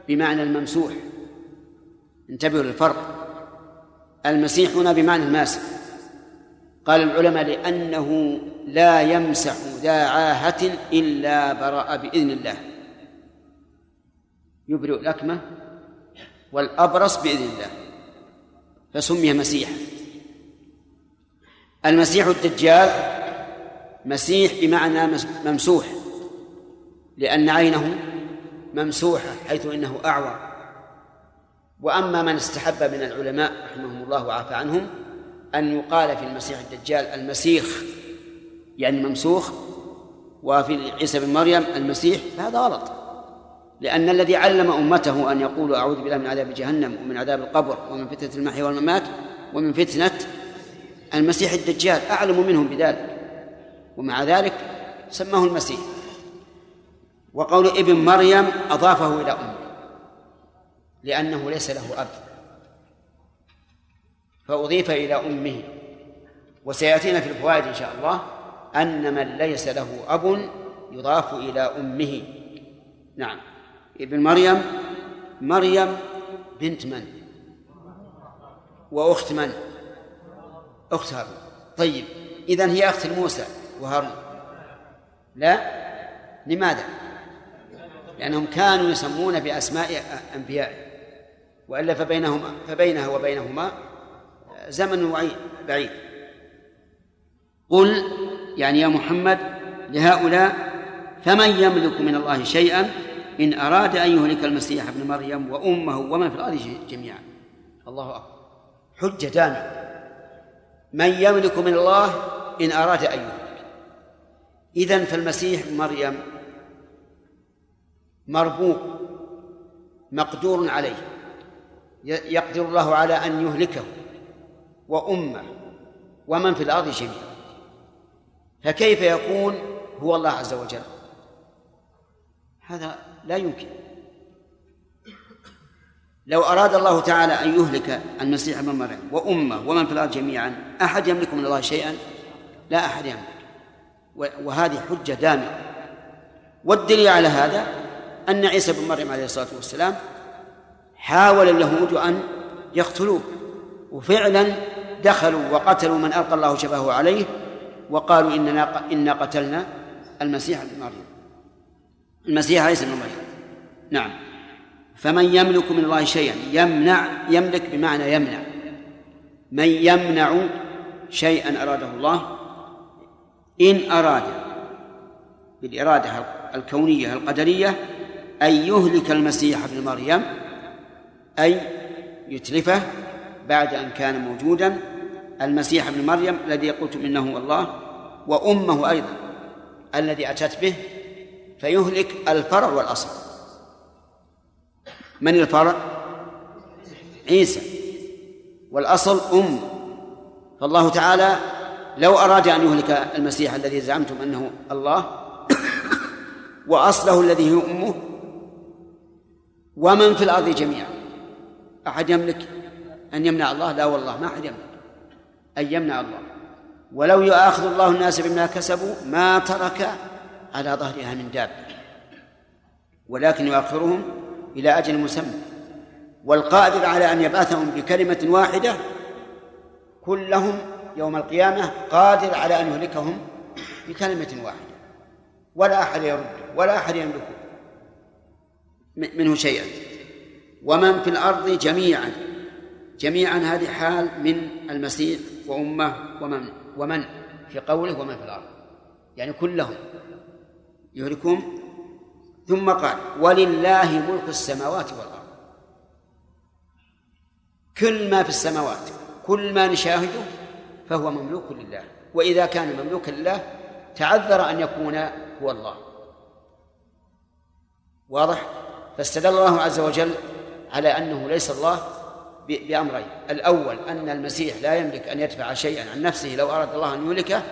بمعنى الممسوح. انتبهوا للفرق. المسيح هنا بمعنى الماسح قال العلماء لأنه لا يمسح ذا عاهة إلا برأ بإذن الله. يبرئ الأكمة والأبرص بإذن الله. فسمي مسيحا المسيح الدجال مسيح بمعنى ممسوح. لأن عينه ممسوحة حيث إنه أعور. وأما من استحب من العلماء رحمهم الله وعافى عنهم أن يقال في المسيح الدجال المسيخ يعني ممسوخ وفي عيسى بن مريم المسيح فهذا غلط. لأن الذي علم أمته أن يقولوا أعوذ بالله من عذاب جهنم ومن عذاب القبر ومن فتنة المحيا والممات ومن فتنة المسيح الدجال أعلم منهم بذلك. ومع ذلك سماه المسيح. وقول ابن مريم أضافه إلى أمه لأنه ليس له أب. فأضيف إلى أمه وسيأتينا في الفوائد إن شاء الله أن من ليس له أب يضاف إلى أمه. نعم. ابن مريم مريم بنت من؟ وأخت من؟ أخت هارون. طيب إذن هي أخت موسى وهارون. لا؟ لماذا؟ لأنهم كانوا يسمون بأسماء أنبيائهم وإلا فبينهما فبينها وبينهما زمن بعيد. قل يعني يا محمد لهؤلاء فمن يملك من الله شيئا؟ إن أراد أن يهلك المسيح ابن مريم وأمه ومن في الأرض جميعا. الله أكبر. حجة دامة من يملك من الله إن أراد أن يهلك. إذن فالمسيح مريم مربوط مقدور عليه يقدر الله على أن يهلكه وأمه ومن في الأرض جميعا. فكيف يكون؟ هو الله عز وجل. هذا لا يمكن. لو أراد الله تعالى أن يهلك المسيح ابن مريم وأمه ومن في الأرض جميعا أحد يملك من الله شيئا؟ لا أحد يملك. وهذه حجة دامغة والدليل على هذا؟ أن عيسى بن مريم عليه الصلاة والسلام حاول اليهود أن يقتلوه وفعلا دخلوا وقتلوا من ألقى الله شبهه عليه وقالوا إننا إنا قتلنا المسيح ابن مريم. المسيح عيسى بن مريم. نعم. فمن يملك من الله شيئا يمنع يملك بمعنى يمنع. من يمنع شيئا أراده الله إن أراد بالإرادة الكونية القدرية أن يهلك المسيح ابن مريم أي يتلفه بعد أن كان موجودا المسيح ابن مريم الذي قلتم إنه الله وأمه أيضا الذي أتت به فيهلك الفرع والأصل. من الفرع؟ عيسى. والأصل أم. فالله تعالى لو أراد أن يهلك المسيح الذي زعمتم أنه الله وأصله الذي هو أمه ومن في الأرض جميعا. أحد يملك أن يمنع الله؟ لا والله ما أحد يملك أن يمنع الله. ولو يؤاخذ الله الناس بما كسبوا ما ترك على ظهرها من دابة ولكن يؤخرهم إلى أجل مسمى. والقادر على أن يبعثهم بكلمة واحدة كلهم يوم القيامة قادر على أن يهلكهم بكلمة واحدة. ولا أحد يرد ولا أحد يملك. منه شيئا. ومن في الأرض جميعا. جميعا هذه حال من المسيح وأمه ومن ومن في قوله ومن في الأرض. يعني كلهم يهلكهم ثم قال ولله ملك السماوات والأرض. كل ما في السماوات كل ما نشاهده فهو مملوك لله. وإذا كان مملوكا لله تعذر أن يكون هو الله. واضح؟ فاستدل الله عز وجل على أنه ليس الله بأمرين. الأول أن المسيح لا يملك أن يدفع شيئا عن نفسه لو أراد الله أن يهلكه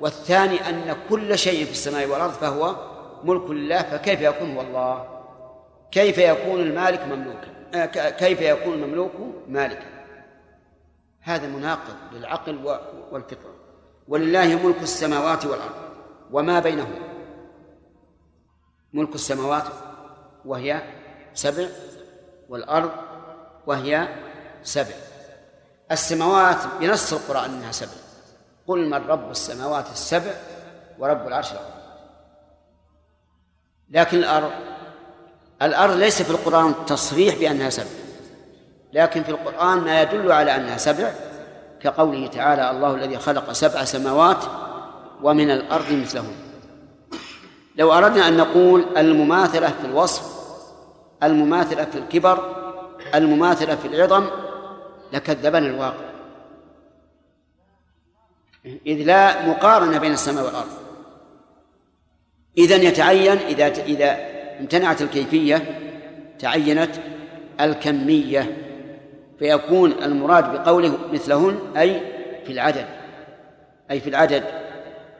والثاني أن كل شيء في السماء والأرض فهو ملك لله فكيف يكون هو الله؟ كيف يكون المالك مملوكا آه، كيف يكون المملوك مالكا هذا مناقض للعقل والفطرة. ولله ملك السماوات والأرض وما بينهما. ملك السماوات وهي سبع والأرض وهي سبع. السماوات بنص القرآن أنها سبع. قل من رب السماوات السبع ورب العرش العظيم. لكن الأرض الأرض ليس في القرآن تصريح بأنها سبع. لكن في القرآن ما يدل على أنها سبع كقوله تعالى الله الذي خلق سبع سماوات ومن الأرض مثلهن. لو أردنا أن نقول المماثلة في الوصف المماثلة في الكبر المماثلة في العظم لكذبنا الواقع. إذ لا مقارنة بين السماء والأرض. إذن يتعين إذا إذا امتنعت الكيفية تعينت الكمية فيكون المراد بقوله مثلهن أي في العدد أي في العدد.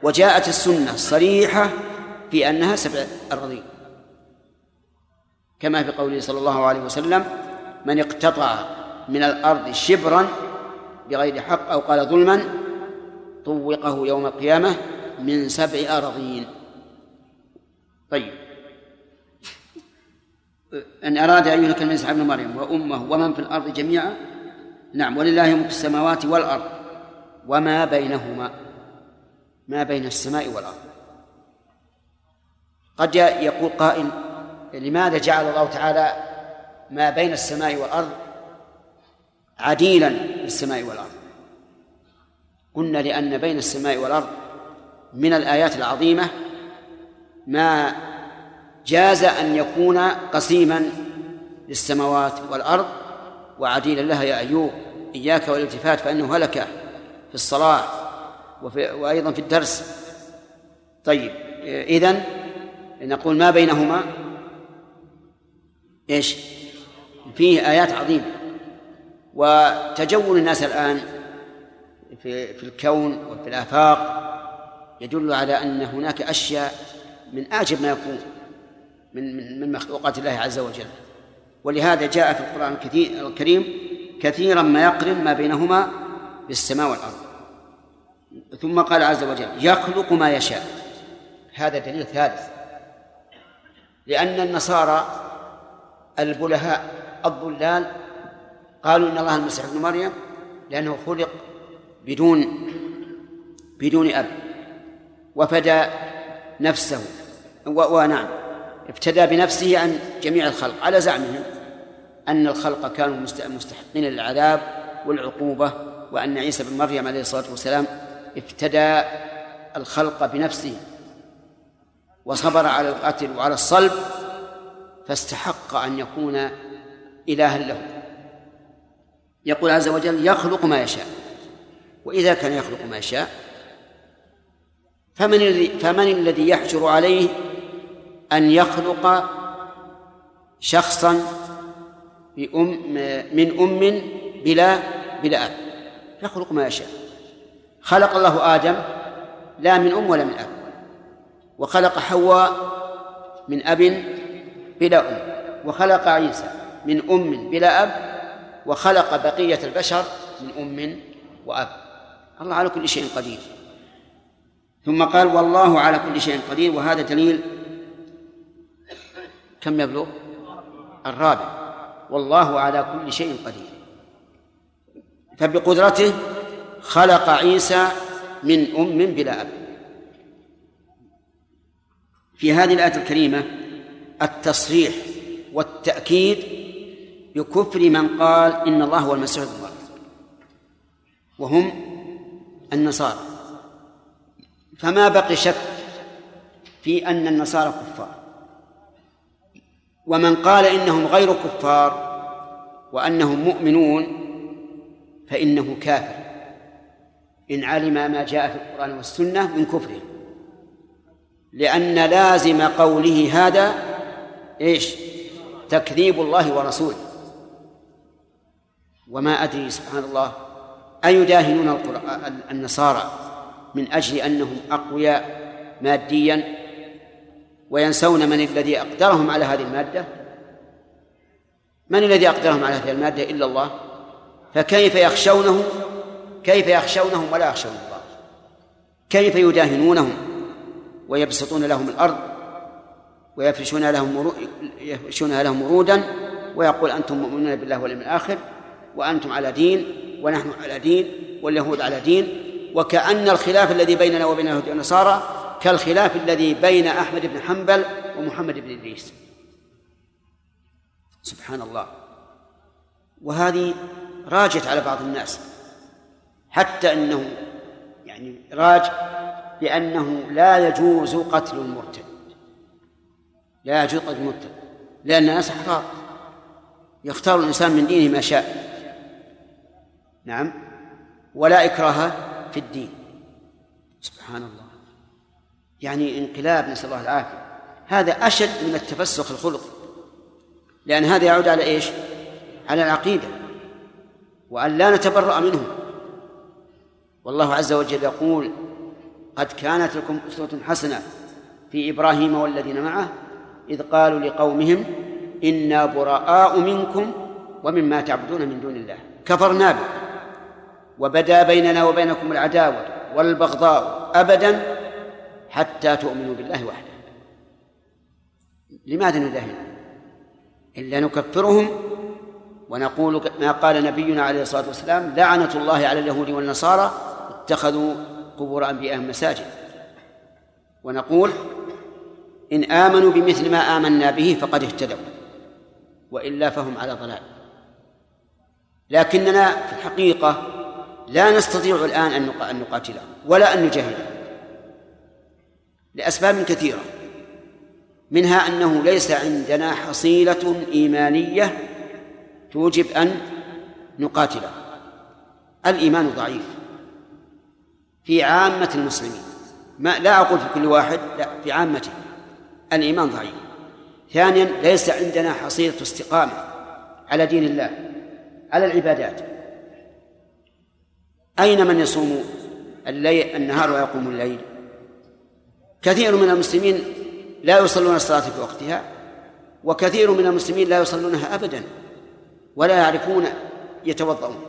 وجاءت السنة الصريحة في أنها سبع أراضين كما في قوله صلى الله عليه وسلم من اقتطع من الأرض شبرا بغير حق أو قال ظلما طوقه يوم القيامة من سبع أراضين. طيب. أن أراد أن يهلك المسيح ابن مريم وأمه ومن في الأرض جميعا؟ نعم. ولله ملك السماوات والأرض وما بينهما. ما بين السماء والأرض. قد يقول قائل لماذا جعل الله تعالى ما بين السماء والأرض عديلا للسماء والأرض؟ قلنا لأن بين السماء والأرض من الآيات العظيمة ما جاز أن يكون قسيما للسماوات والأرض وعديلا لها يا أيوب إياك والالتفات فإنه هلك في الصلاة وفي وأيضا في الدرس. طيب إذن نقول ما بينهما؟ إيش؟ فيه آيات عظيمة. وتجول الناس الآن في في الكون وفي الآفاق يدل على أن هناك أشياء من أعجب ما يكون من من من مخلوقات الله عز وجل. ولهذا جاء في القرآن الكثير الكريم كثيرا ما يقرن ما بينهما بالسماء والأرض. ثم قال عز وجل يخلق ما يشاء. هذا دليل ثالث. لأن النصارى البلهاء الضلال قالوا إن الله المسيح ابن مريم لأنه خلق بدون بدون أب. وفدى نفسه. ونعم ابتدى بنفسه عن جميع الخلق. على زعمهم أن الخلق كانوا مستحقين للعذاب والعقوبة وأن عيسى بن مريم عليه الصلاة والسلام ابتدى الخلق بنفسه. وصبر على القتل وعلى الصلب فاستحق أن يكون إلها له. يقول عز وجل يخلق ما يشاء وإذا كان يخلق ما يشاء فمن الذي فمن الذي يحجر عليه أن يخلق شخصا بأم من أم بلا بلا أب. يخلق ما يشاء. خلق الله آدم لا من أم ولا من أب وخلق حواء من أب بلا أم. وخلق عيسى من أم بلا أب وخلق بقية البشر من أم وأب. الله على كل شيء قدير. ثم قال والله على كل شيء قدير. وهذا دليل كم يبلغ؟ الرابع. والله على كل شيء قدير. فبقدرته خلق عيسى من أم بلا أب. في هذه الآية الكريمة التصريح والتأكيد بكفر من قال إن الله هو المسيح ابن مريم وهم النصارى. فما بقي شك في أن النصارى كفار. ومن قال إنهم غير كفار وأنهم مؤمنون فإنه كافر. إن علم ما جاء في القرآن والسنة من كفره لأن لازم قوله هذا إيش؟ تكذيب الله ورسوله. وما أدري سبحان الله أيداهنون النصارى من أجل أنهم أقوياء ماديا وينسون من الذي أقدرهم على هذه المادة؟ من الذي أقدرهم على هذه المادة إلا الله؟ فكيف يخشونه؟ كيف يخشونهم ولا يخشون الله؟ كيف يداهنونهم ويبسطون لهم الأرض؟ ويفرشون لهم يفرشونها لهم ورودا ويقول أنتم مؤمنون بالله واليوم الآخر وأنتم على دين ونحن على دين واليهود على دين وكأن الخلاف الذي بيننا وبين اليهود والنصارى كالخلاف الذي بين أحمد بن حنبل ومحمد بن إدريس. سبحان الله وهذه راجت على بعض الناس. حتى أنه يعني راج بأنه لا يجوز قتل المرتد. لا يجوز قتل المرتد لأن الناس أحرار يختار الإنسان من دينه ما شاء. نعم. ولا إكراه في الدين. سبحان الله. يعني انقلاب نسأل الله العافية. هذا أشد من التفسخ الخلقي لأن هذا يعود على إيش؟ على العقيدة. وأن لا نتبرأ منهم. والله عز وجل يقول قد كانت لكم أسوة حسنة في إبراهيم والذين معه إذ قالوا لقومهم إنا براء منكم ومما تعبدون من دون الله. كفرنا به. وبدا بيننا وبينكم العداوة والبغضاء أبدا حتى تؤمنوا بالله وحده. لماذا ندهن؟ إلا نكفرهم ونقول ما قال نبينا عليه الصلاة والسلام لعنة الله على اليهود والنصارى اتخذوا قبور أنبيائهم مساجد. ونقول إن آمنوا بمثل ما آمنا به فقد اهتدوا وإلا فهم على ضلال. لكننا في الحقيقة لا نستطيع الآن أن نقاتلهم ولا أن نجاهدهم لأسباب كثيرة منها أنه ليس عندنا حصيلة إيمانية توجب أن نقاتله. الإيمان ضعيف في عامة المسلمين ما لا أقول في كل واحد لا في عامته. الإيمان ضعيف. ثانيا ليس عندنا حصيلة استقامة على دين الله على العبادات. أين من يصوم الليل النهار ويقوم الليل؟ كثير من المسلمين لا يصلون الصلاة في وقتها وكثير من المسلمين لا يصلونها أبدا ولا يعرفون يتوضؤون.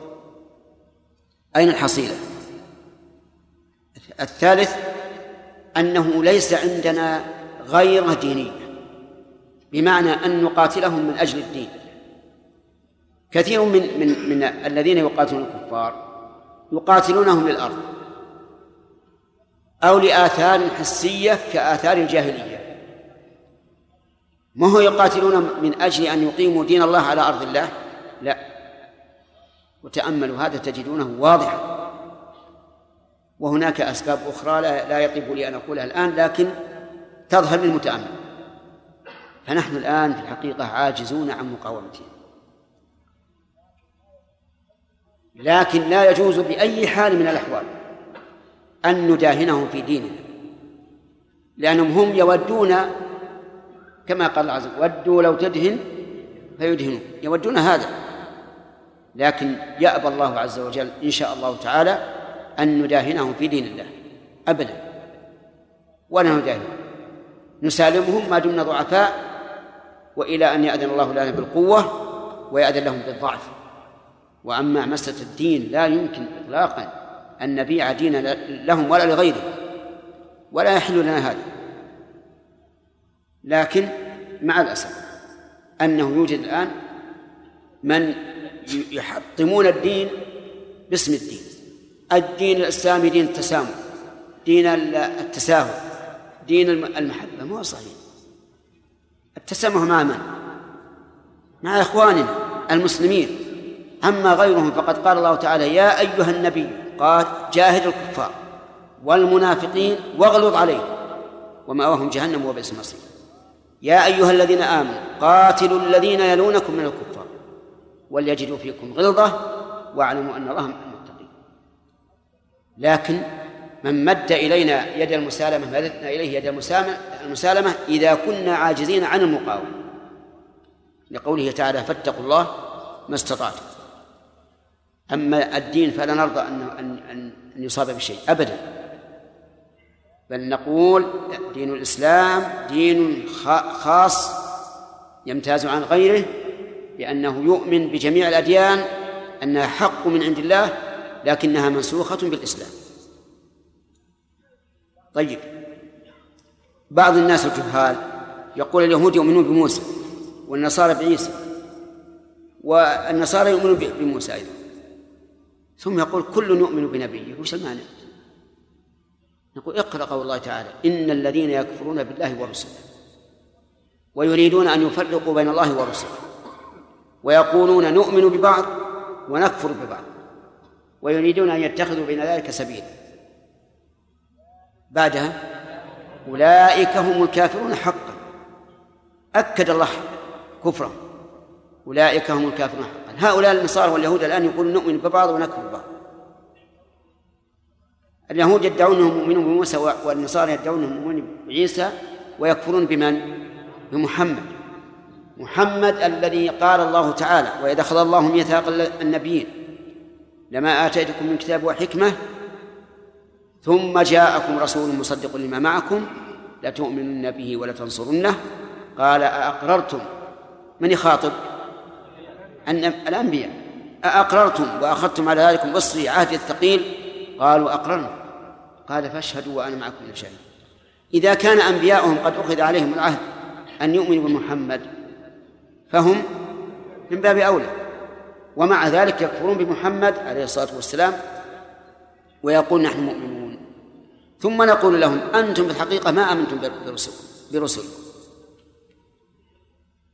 أين الحصيلة؟ الثالث أنه ليس عندنا غير دينية بمعنى أن نقاتلهم من أجل الدين. كثير من من من الذين يقاتلون الكفار يقاتلونهم للأرض أو لآثار حسية كآثار الجاهلية. ما هو يقاتلون من أجل أن يقيموا دين الله على أرض الله؟ لا. وتأملوا هذا تجدونه واضحا. وهناك أسباب أخرى لا, يطيب لي أن أقولها الآن لكن تظهر للمتأمل. فنحن الآن في الحقيقة عاجزون عن مقاومتهم. لكن لا يجوز بأي حال من الأحوال أن نداهنهم في ديننا. لأنهم هم يودون كما قال الله عز وجل ودوا لو تدهن فيدهنون يودون هذا. لكن يأبى الله عز وجل إن شاء الله تعالى أن نداهنهم في دين الله. أبدا. ولا نداهنهم نسالمهم ما دمنا ضعفاء وإلى أن يأذن الله لنا بالقوة ويأذن لهم بالضعف. وأما مسألة الدين لا يمكن إطلاقا أن نبيع دين لهم ولا لغيرهم ولا يحل لنا هذا. لكن مع الأسف أنه يوجد الآن من يحطمون الدين باسم الدين. الدين الإسلامي دين التسامح دين التساهل. دين المحبة. ما هو صحيح. التسامح مع من؟ مع إخواننا المسلمين. أما غيرهم فقد قال الله تعالى يا أيها النبي قال جاهد الكفار والمنافقين واغلظ عليهم. ومأواهم جهنم وبئس المصير. يا أيها الذين آمنوا قاتلوا الذين يلونكم من الكفار وليجدوا فيكم غلظة واعلموا أن الله مع المتقين. لكن من مد إلينا يد المسالمة مددنا إليه يد المسالمة إذا كنا عاجزين عن المقاومة. لقوله تعالى فاتقوا الله ما استطعتم. أما الدين فلا نرضى أن أن أن يصاب بشيء أبدا. بل نقول دين الإسلام دين خاص يمتاز عن غيره بأنه يؤمن بجميع الأديان أنها حق من عند الله لكنها منسوخة بالإسلام. طيب. بعض الناس الجهال يقول اليهود يؤمنون بموسى والنصارى بعيسى والنصارى يؤمنون بموسى أيضا. ثم يقول كل يؤمن بنبيه. وش المعنى؟ نقول اقرأ قول الله تعالى إن الذين يكفرون بالله ورسله ويريدون أن يفرقوا بين الله ورسله ويقولون نؤمن ببعض ونكفر ببعض ويريدون أن يتخذوا بين ذلك سبيلا. بعدها أولئك هم الكافرون حقا. أكد الله كفرهم. أولئك هم الكافرون حقا. هؤلاء النصارى واليهود الآن يقولون نؤمن ببعض ونكفر ببعض. اليهود يدعون انهم مؤمنون بموسى والنصارى يدعون انهم مؤمنون بعيسى ويكفرون بمن؟ بمحمد. محمد الذي قال الله تعالى وإذا أخذ الله ميثاق النبيين لما آتيتكم من كتاب وحكمة ثم جاءكم رسول مصدق لما معكم لتؤمنن به ولتنصرنه. قال أأقررتم؟ من يخاطب؟ أن الأنبياء. أأقررتم وأخذتم على ذلكم إصري عهد الثقيل قالوا أقررنا. قال فاشهدوا وأنا معكم من الشهيد إذا كان أنبياؤهم قد أخذ عليهم العهد أن يؤمنوا بمحمد فهم من باب أولى. ومع ذلك يكفرون بمحمد عليه الصلاة والسلام ويقول نحن مؤمنون. ثم نقول لهم أنتم في الحقيقة ما آمنتم برسل برسل.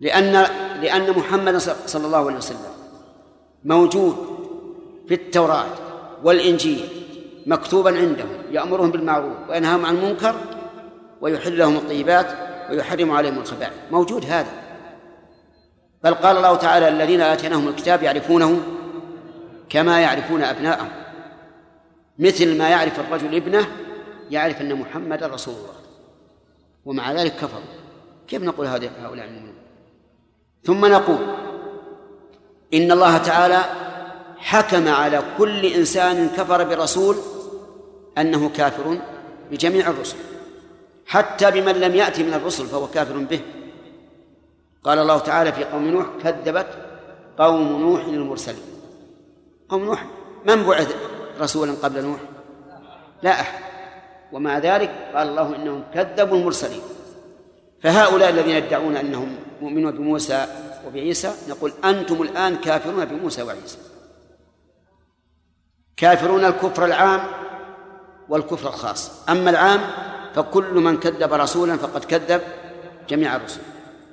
لأن لأن محمد صلى الله عليه وسلم موجود في التوراة والإنجيل مكتوبا عندهم يأمرهم بالمعروف وينهاهم عن المنكر ويحل لهم الطيبات ويحرم عليهم الخبائث. موجود هذا. بل قال الله تعالى الذين آتيناهم الكتاب يعرفونه كما يعرفون أبناءهم مثل ما يعرف الرجل ابنه يعرف أن محمدا رسول الله ومع ذلك كفروا. كيف نقول هؤلاء المؤمنون؟ ثم نقول إن الله تعالى حكم على كل إنسان كفر برسول أنه كافر بجميع الرسل حتى بمن لم يأتي من الرسل فهو كافر به. قال الله تعالى في قوم نوح كذبت قوم نوح المرسلين قوم نوح من بعث رسولا قبل نوح؟ لا أحد. ومع ذلك قال الله إنهم كذبوا المرسلين. فهؤلاء الذين يدعون أنهم مؤمنون بموسى وبعيسى نقول أنتم الآن كافرون بموسى وعيسى. كافرون الكفر العام والكفر الخاص. أما العام فكل من كذب رسولا فقد كذب جميع الرسل.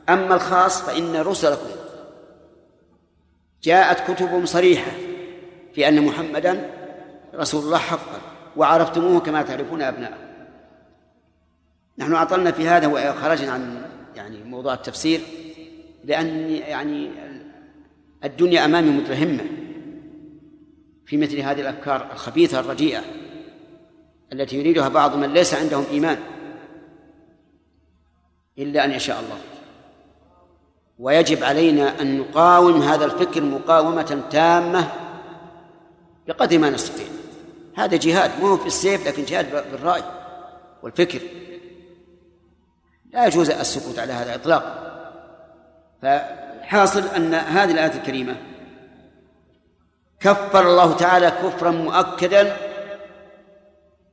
أما الخاص فإن رسلكم جاءت كتبهم صريحة في أن محمدا رسول الله حقا. وعرفتموه كما تعرفون أبناءه. نحن أعطلنا في هذا وخرجنا عن يعني موضوع التفسير لأن يعني الدنيا أمامي متهمة في مثل هذه الأفكار الخبيثة الرديئة التي يريدها بعض من ليس عندهم إيمان إلا أن يشاء الله. ويجب علينا أن نقاوم هذا الفكر مقاومة تامة بقدر ما نستطيع. هذا جهاد مو في السيف لكن جهاد بالرأي والفكر. لا يجوز السكوت على هذا إطلاقا فحاصل أن هذه الآية الكريمة كفر الله تعالى كفرا مؤكدا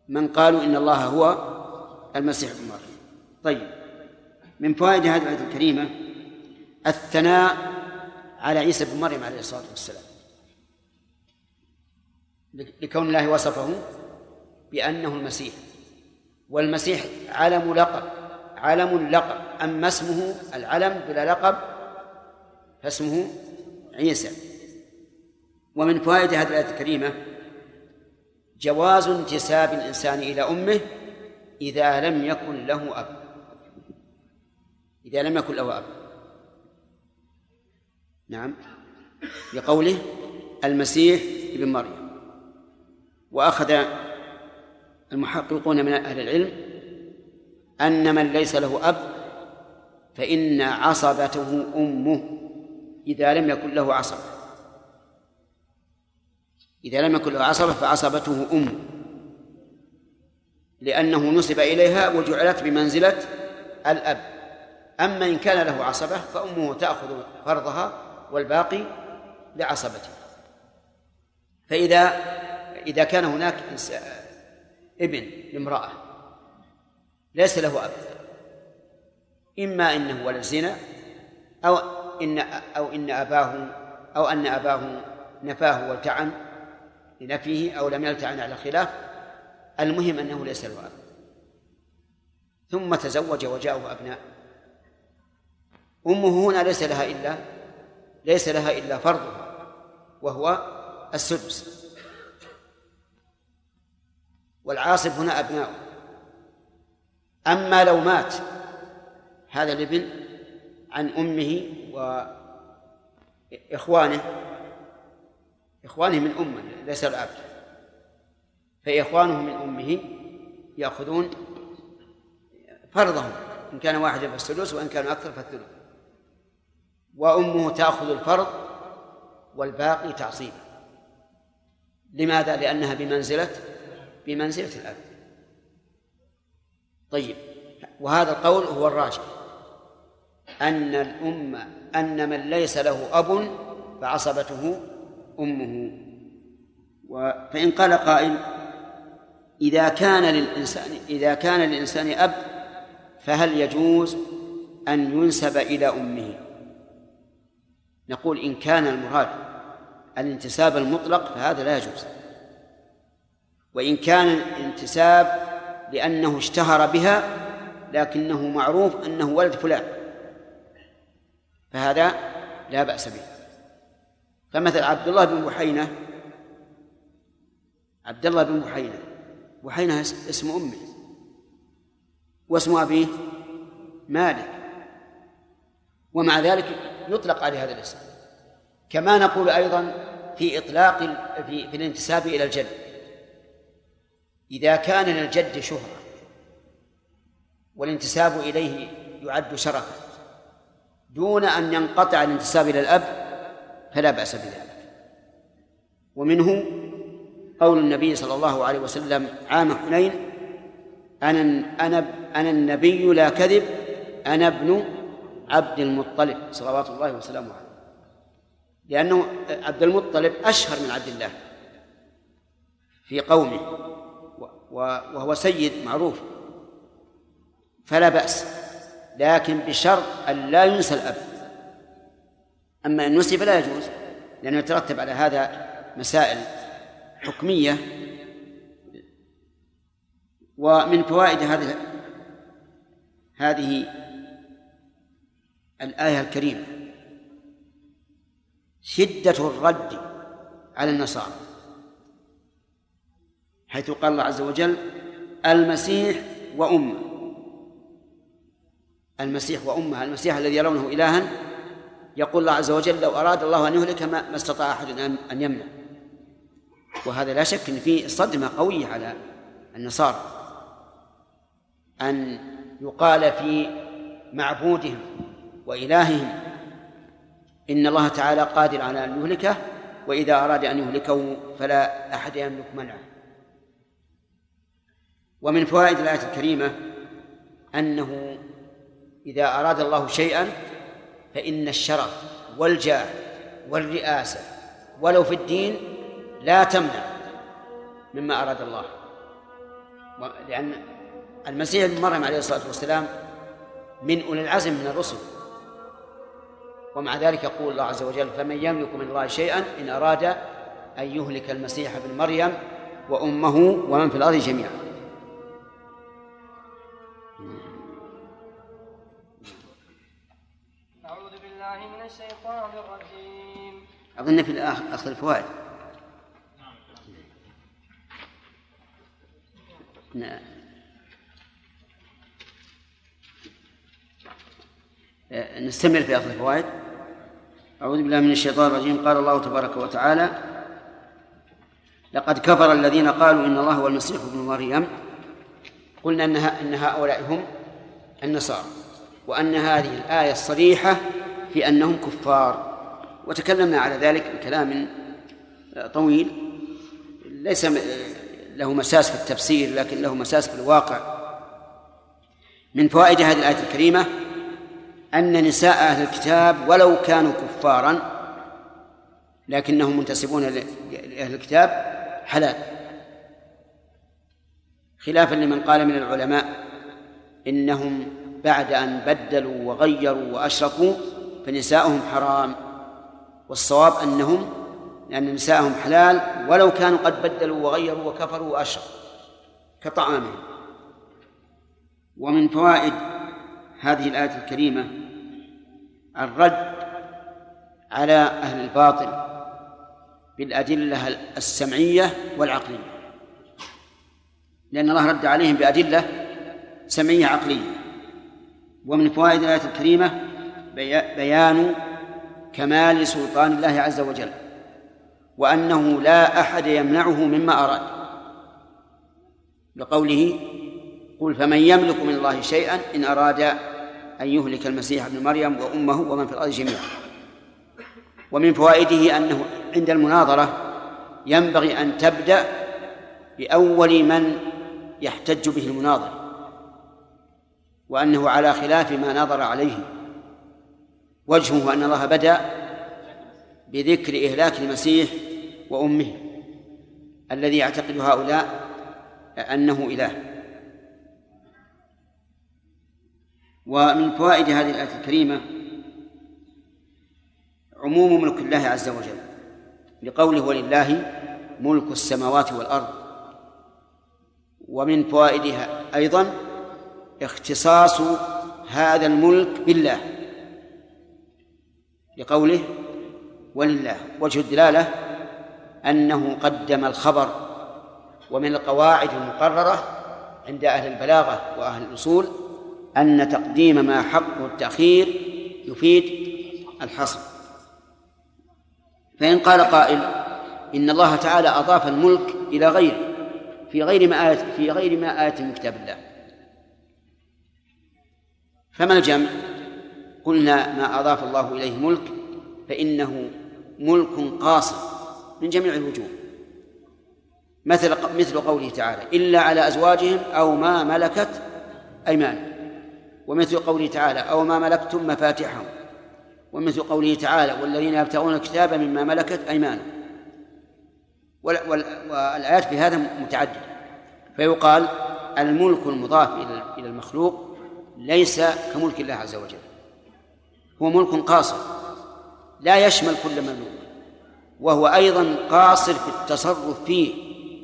من قالوا إن الله هو المسيح ابن مريم. طيب من فوائد هذه الآية الكريمة الثناء على عيسى بن مريم عليه الصلاة والسلام. لكون الله وصفه بأنه المسيح. والمسيح علم لقب علم لقب. أما اسمه العلم بلا لقب فاسمه عيسى. ومن فوائد هذه الآية الكريمة جواز انتساب الإنسان إلى أمه إذا لم يكن له أب. إذا لم يكن له أب. نعم. لقوله المسيح ابن مريم. وأخذ المحققون من أهل العلم أن من ليس له أب فإن عصبته أمه إذا لم يكن له عصبة. إذا لم يكن له عصبة فعصبته أمه لأنه نسب إليها وجعلت بمنزلة الأب. أما إن كان له عصبة فأمه تأخذ فرضها والباقي لعصبته. فإذا إذا كان هناك ابن لامرأة ليس له أب إما إنه ولد زنا أو إن أو إن أباه أو أن أباه نفاه والتعن لنفيه أو لم يلتعن على خلاف المهم أنه ليس له أب. ثم تزوج وجاءه أبناء. أمه هنا ليس لها إلا ليس لها إلا فرضها وهو السدس. والعاصب هنا أبناؤه أما لو مات هذا الابن عن أمه وإخوانه إخوانه من أمه ليس الأب فإخوانه من أمه يأخذون فرضهم إن كان واحدا فالسدس وإن كانوا أكثر فالثلث وأمه تأخذ الفرض والباقي تعصيبا. لماذا؟ لأنها بمنزلة بمنزلة الأب طيب وهذا القول هو الراجح. أن الأم أن من ليس له أب فعصبته أمه. فإن قال قائل إذا كان للإنسان إذا كان للإنسان أب فهل يجوز أن ينسب إلى أمه؟ نقول إن كان المراد الانتساب المطلق فهذا لا يجوز. وإن كان الانتساب لأنه اشتهر بها لكنه معروف أنه ولد فلان فهذا لا بأس به. فمثل عبد الله بن بحينة عبد الله بن بحينة بحينة اسم أمه واسم أبيه مالك ومع ذلك يطلق عليه هذا الاسم. كما نقول أيضا في إطلاق في, في الانتساب إلى الجد إذا كان للجد شهرة والانتساب إليه يعد شرفا دون أن ينقطع الانتساب إلى الأب فلا بأس بذلك. ومنه قول النبي صلى الله عليه وسلم عام حنين أنا أنا أنا النبي لا كذب أنا ابن عبد المطلب صلوات الله وسلامه عليه. لأنه عبد المطلب أشهر من عبد الله في قومه. وهو سيد معروف. فلا بأس لكن بشرط أن لا ينسى الأب. أما أن نسي فلا يجوز لأنه يترتب على هذا مسائل حكمية. ومن فوائد هذه هذه الآية الكريمة شدة الرد على النصارى. حيث قال الله عز وجل المسيح وأمه. المسيح وأمه المسيح الذي يرونه إلها. يقول الله عز وجل لو أراد الله أن يهلك ما استطاع أحد أن يمنع وهذا لا شك أن فيه صدمة قوية على النصارى. أن يقال في معبودهم وإلههم إن الله تعالى قادر على أن يهلكه وإذا أراد أن يهلكه فلا أحد يملك منعه. ومن فوائد الآية الكريمة أنه إذا أراد الله شيئا فإن الشرف والجاه والرئاسة ولو في الدين لا تمنع مما أراد الله. لأن المسيح ابن مريم عليه الصلاة والسلام من أولي العزم من الرسل. ومع ذلك يقول الله عز وجل فمن يملك من الله شيئا إن أراد أن يهلك المسيح ابن مريم وأمه ومن في الأرض جميعا. الشيطان الرجيم. أظن في أخذ الفوائد. نعم نستمر في أخذ الفوائد. أعوذ بالله من الشيطان الرجيم. قال الله تبارك وتعالى لقد كفر الذين قالوا إن الله هو المسيح ابن مريم. قلنا أن هؤلاء هم النصارى وأن هذه الآية الصريحة في أنهم كفار. وتكلمنا على ذلك بكلام طويل. ليس له مساس في التفسير لكن له مساس في الواقع. من فوائد هذه الآية الكريمة أن نساء أهل الكتاب ولو كانوا كفارا لكنهم منتسبون لأهل الكتاب حلال. خلافا لمن قال من العلماء إنهم بعد أن بدلوا وغيروا وأشركوا فنساؤهم حرام والصواب أنهم لأن نساءهم حلال ولو كانوا قد بدلوا وغيروا وكفروا وأشركوا كطعامهم. ومن فوائد هذه الآية الكريمة الرد على أهل الباطل بالأدلة السمعية والعقلية. لأن الله رد عليهم بأدلة سمعية عقلية. ومن فوائد الآية الكريمة بيان كمال سلطان الله عز وجل وأنه لا أحد يمنعه مما أراد. لقوله قل فمن يملك من الله شيئا إن أراد أن يهلك المسيح ابن مريم وأمه ومن في الأرض جميعا. ومن فوائده أنه عند المناظرة ينبغي أن تبدأ بأول من يحتج به المناظر وأنه على خلاف ما نظر عليه وجهه أن الله بدأ بذكر إهلاك المسيح وأمه الذي يعتقد هؤلاء أنه إله. ومن فوائد هذه الآية الكريمة عموم ملك الله عز وجل لقوله ولله ملك السماوات والأرض. ومن فوائدها أيضا اختصاص هذا الملك بالله. لقوله ولله وجه الدلالة أنه قدم الخبر ومن القواعد المقررة عند أهل البلاغة وأهل الأصول أن تقديم ما حقه التأخير يفيد الحصر. فإن قال قائل إن الله تعالى أضاف الملك إلى غيره في غير ما آية في غير ما آية من كتاب الله. فما الجمع؟ قلنا ما أضاف الله إليه ملك فإنه ملك قاصر من جميع الوجوه. مثل مثل قوله تعالى إلا على أزواجهم أو ما ملكت أيمانهم. ومثل قوله تعالى أو ما ملكتم مفاتحهم ومثل قوله تعالى والذين يبتغون الكتاب مما ملكت أيمانهم. والآيات في هذا متعددة. فيقال الملك المضاف إلى المخلوق ليس كملك الله عز وجل. هو ملك قاصر لا يشمل كل مملوك وهو أيضا قاصر في التصرف فيه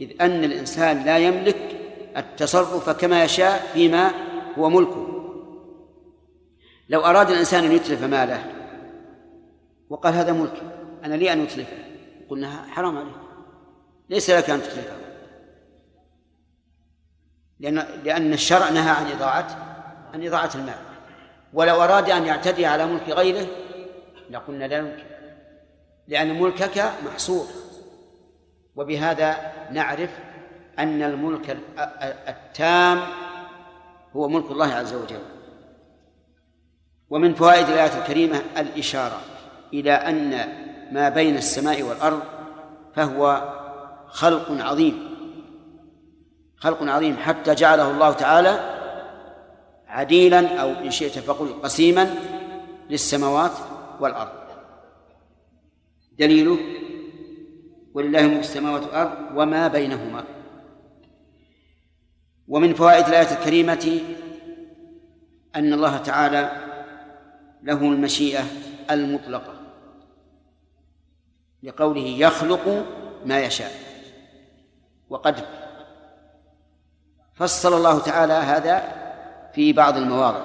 إذ أن الإنسان لا يملك التصرف كما يشاء فيما هو ملكه. لو أراد الإنسان أن يتلف ماله وقال هذا ملك أنا لي أن أتلفه؟ قلنا حرام عليك ليس لك أن تتلفه. لأن لأن الشرع نهى عن إضاعة عن إضاعة المال. ولو أراد أن يعتدي على ملك غيره لقلنا لا يمكن لأن ملكك محصور. وبهذا نعرف أن الملك التام هو ملك الله عز وجل. ومن فوائد الآية الكريمة الإشارة إلى أن ما بين السماء والأرض فهو خلق عظيم خلق عظيم حتى جعله الله تعالى عديلا أو إن شئت فقل قسيما للسماوات والأرض. دليله ولله ملك السماوات والأرض وما بينهما. ومن فوائد الآية الكريمة أن الله تعالى له المشيئة المطلقة لقوله يخلق ما يشاء. وقد فصل الله تعالى هذا في بعض المواضع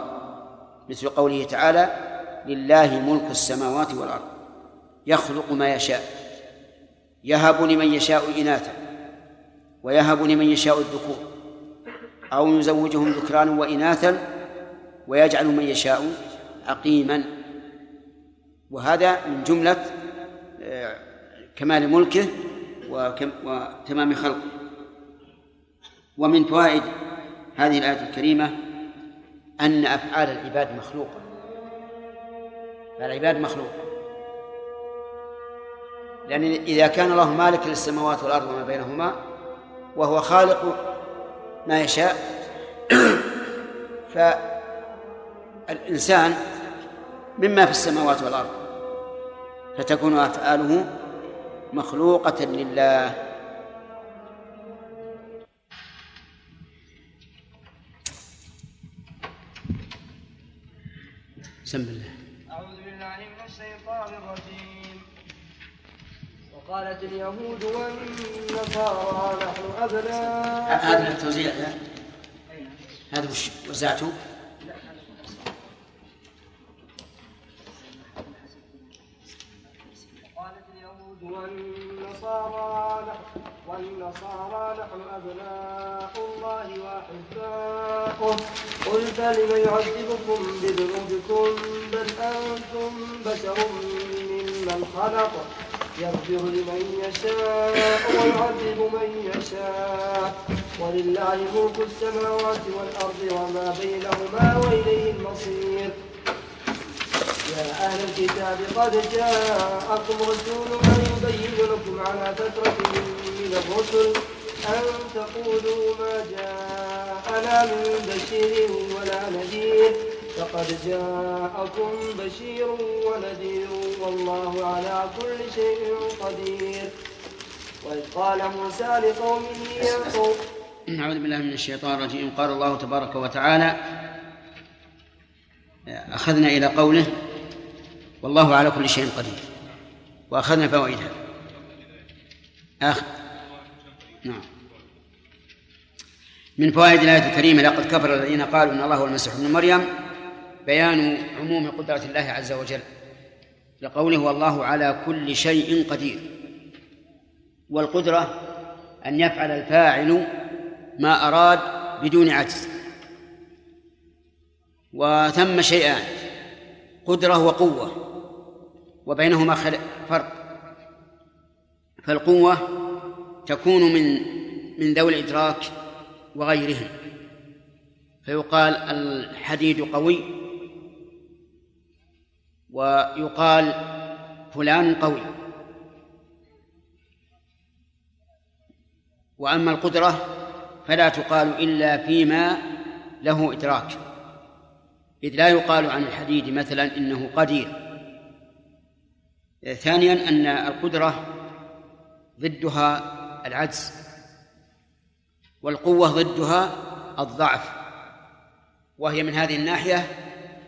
مثل قوله تعالى لله ملك السماوات والأرض يخلق ما يشاء يهب لمن يشاء إناثا ويهب لمن يشاء الذكور أو يزوجهم ذكرانا وإناثا ويجعل من يشاء عقيما. وهذا من جملة آه، كمال ملكه وتمام خلقه. ومن فوائد هذه الآية الكريمة أن أفعال العباد مخلوقة. العباد مخلوقة لأن إذا كان الله مالك للسماوات والأرض وما بينهما وهو خالق ما يشاء فالإنسان مما في السماوات والأرض فتكون أفعاله مخلوقة لله. بسم الله. أعوذ بالله من الشيطان الرجيم. وقالت اليهود والنصارى نحن أبناء. هذا التوزيع هذا وش وزعته؟ نحن والنصارى نحن أبناء الله وأحباؤه. قل فلم يعذبكم بذنوبكم بل أنتم بشر ممن خلق. يغفر لمن يشاء ويعذب من يشاء. ولله ملك السماوات والأرض وما بينهما وإليه المصير. يا أهل الكتاب قد جاءكم رسولنا يبين لكم على فترة من الرسل أن تقولوا ما جاءنا من بشير ولا نذير. فقد جاءكم بشير ونذير والله على كل شيء قدير. وإذ قال موسى لقومه يا قوم أعوذ بالله من الشيطان الرجيم. قال الله تبارك وتعالى أخذنا إلى قوله والله على كل شيء قدير. وأخذنا فوائدها. نعم. من فوائد الآية الكريمة لقد كفر الذين قالوا إن الله هو المسيح ابن مريم بيان عموم قدرة الله عز وجل. لقوله والله على كل شيء قدير. والقدرة أن يفعل الفاعل ما أراد بدون عجز. وثم شيئان قدرة وقوة وبينهما فرق. فالقوة تكون من من ذوي الإدراك وغيرهم. فيقال الحديد قوي ويقال فلان قوي. وأما القدرة فلا تقال إلا فيما له إدراك. إذ لا يقال عن الحديد مثلا إنه قدير. ثانيا أن القدرة ضدها العجز والقوة ضدها الضعف وهي من هذه الناحية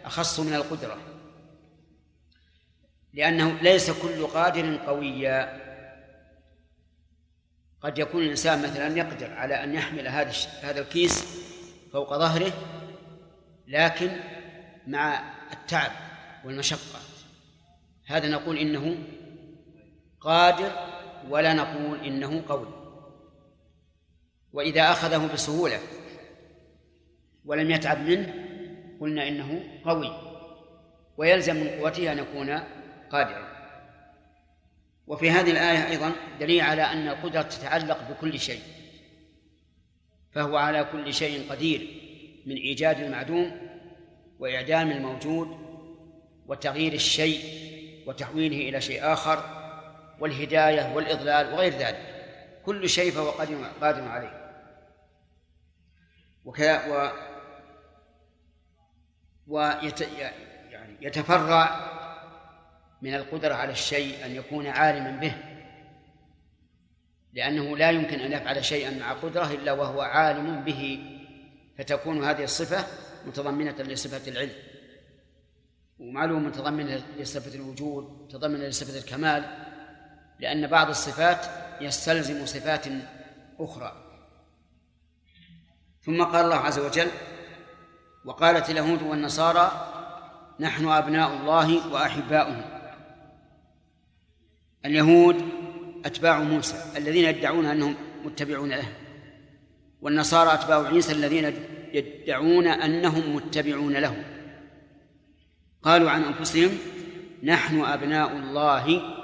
أخص من القدرة لأنه ليس كل قادر قويا. قد يكون الإنسان مثلا يقدر على أن يحمل هذا هذا الكيس فوق ظهره لكن مع التعب والمشقة. هذا نقول إنه قادر ولا نقول إنه قوي. وإذا أخذه بسهولة ولم يتعب منه قلنا إنه قوي. ويلزم من قوته أن يكون قادرا. وفي هذه الآية أيضا دليل على أن القدرة تتعلق بكل شيء. فهو على كل شيء قدير من إيجاد المعدوم وإعدام الموجود وتغيير الشيء وتحويله إلى شيء آخر. والهداية والإضلال وغير ذلك. كل شيء فهو قادر عليه. وكذا و ويت يعني يتفرع من القدرة على الشيء أن يكون عالما به. لأنه لا يمكن أن يفعل شيئا مع قدرة إلا وهو عالم به. فتكون هذه الصفة متضمنة لصفة العلم. ومعلوم متضمن لصفة الوجود متضمن لصفة الكمال. لأن بعض الصفات يستلزم صفات أخرى. ثم قال الله عز وجل وقالت اليهود والنصارى نحن أبناء الله وأحباؤه. اليهود أتباع موسى الذين يدعون أنهم متبعون له. والنصارى أتباع عيسى الذين يدعون أنهم متبعون له. قالوا عن أنفسهم نحن أبناء الله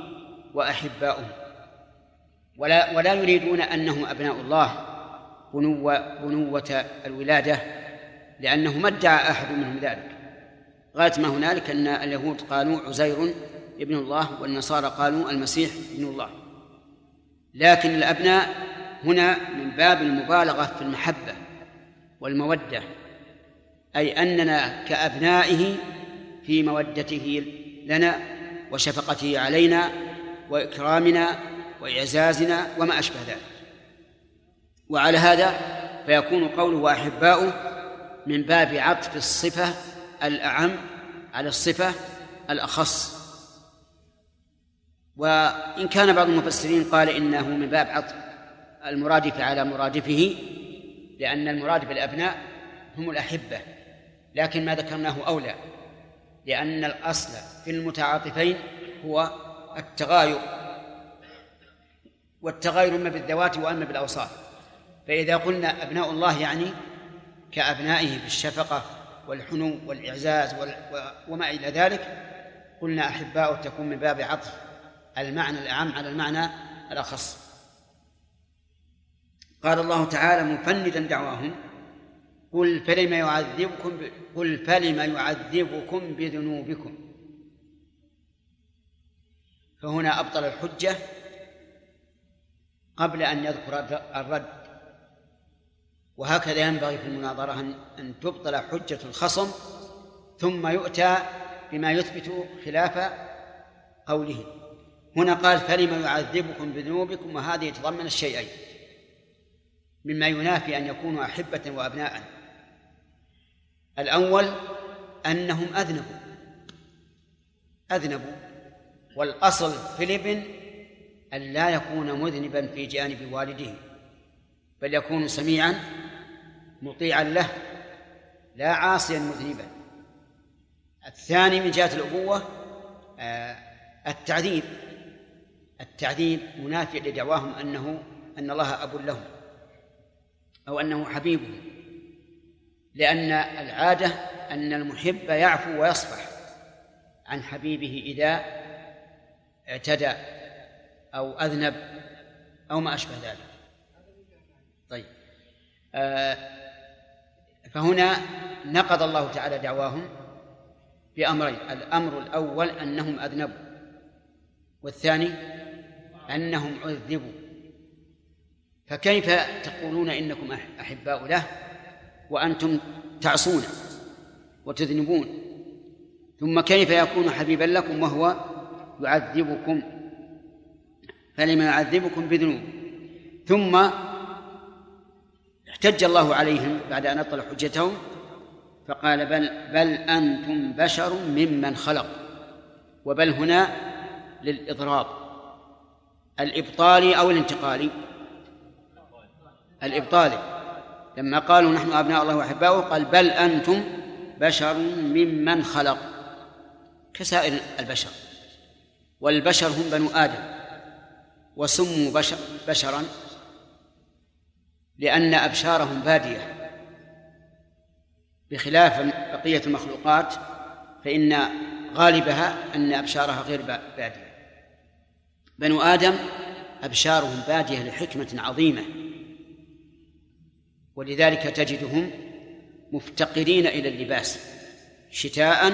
وأحباؤه. ولا ولا يريدون أنهم أبناء الله بنوة بنوة الولادة لأنه ما ادعى أحد منهم ذلك. غاية ما هنالك أن اليهود قالوا عزير ابن الله والنصارى قالوا المسيح ابن الله. لكن الأبناء هنا من باب المبالغة في المحبة والمودة أي أننا كأبنائه في مودته لنا وشفقته علينا وإكرامنا وإعزازنا وما أشبه ذلك. وعلى هذا فيكون قوله وأحباؤه من باب عطف الصفة الأعم على الصفة الأخص. وإن كان بعض المفسرين قال إنه من باب عطف المرادف على مرادفه لأن المراد بالأبناء هم الأحبة لكن ما ذكرناه أولى لأن الأصل في المتعاطفين هو التغاير والتغاير إما بالذوات وإما بالأوصاف فإذا قلنا أبناء الله يعني كأبنائه بالشفقة والحنو والإعزاز وما إلى ذلك قلنا أحباؤه تكون من باب عطف المعنى الأعم على المعنى الأخص قال الله تعالى مفندا دعواهم قل فلم يعذبكم. قل فلم يعذبكم بذنوبكم فهنا أبطل الحجة قبل أن يذكر الرد. وهكذا ينبغي في المناظرة أن تبطل حجة الخصم ثم يؤتى بما يثبت خلاف قوله. هنا قال فلم يعذبكم بذنوبكم وهذه يتضمن الشيئين. مما ينافي أن يكونوا أحبة وأبناء. الأول أنهم أذنبوا. أذنبوا. والأصل في الابن أن لا يكون مذنبا في جانب والده بل يكون سميعا مطيعا له لا عاصيا مذنبا. الثاني من جهة الأبوة آه، التعذيب. التعذيب منافي لدعواهم أنه أن الله أب لهم أو أنه حبيبه لأن العادة أن المحب يعفو ويصفح عن حبيبه إذا اعتدى أو أذنب أو ما أشبه ذلك. طيب. آه فهنا نقض الله تعالى دعواهم بأمرين. الأمر الأول أنهم أذنبوا. والثاني أنهم عذبوا. فكيف تقولون إنكم أحباء له وأنتم تعصون وتذنبون؟ ثم كيف يكون حبيبا لكم وهو يعذبكم فلما يعذبكم بذنوب. ثم احتج الله عليهم بعد أن أبطل حجتهم فقال بل بل أنتم بشر ممن خلق وبل هنا للإضراب. الإبطالي أو الانتقالي؟ الإبطالي. لما قالوا نحن أبناء الله وأحباؤه قال بل أنتم بشر ممن خلق كسائر البشر. والبشر هم بنو آدم وسموا بشر بشرا لأن أبشارهم بادية. بخلاف بقية المخلوقات فإن غالبها أن أبشارها غير بادية. بنو آدم أبشارهم بادية لحكمة عظيمة. ولذلك تجدهم مفتقرين إلى اللباس شتاء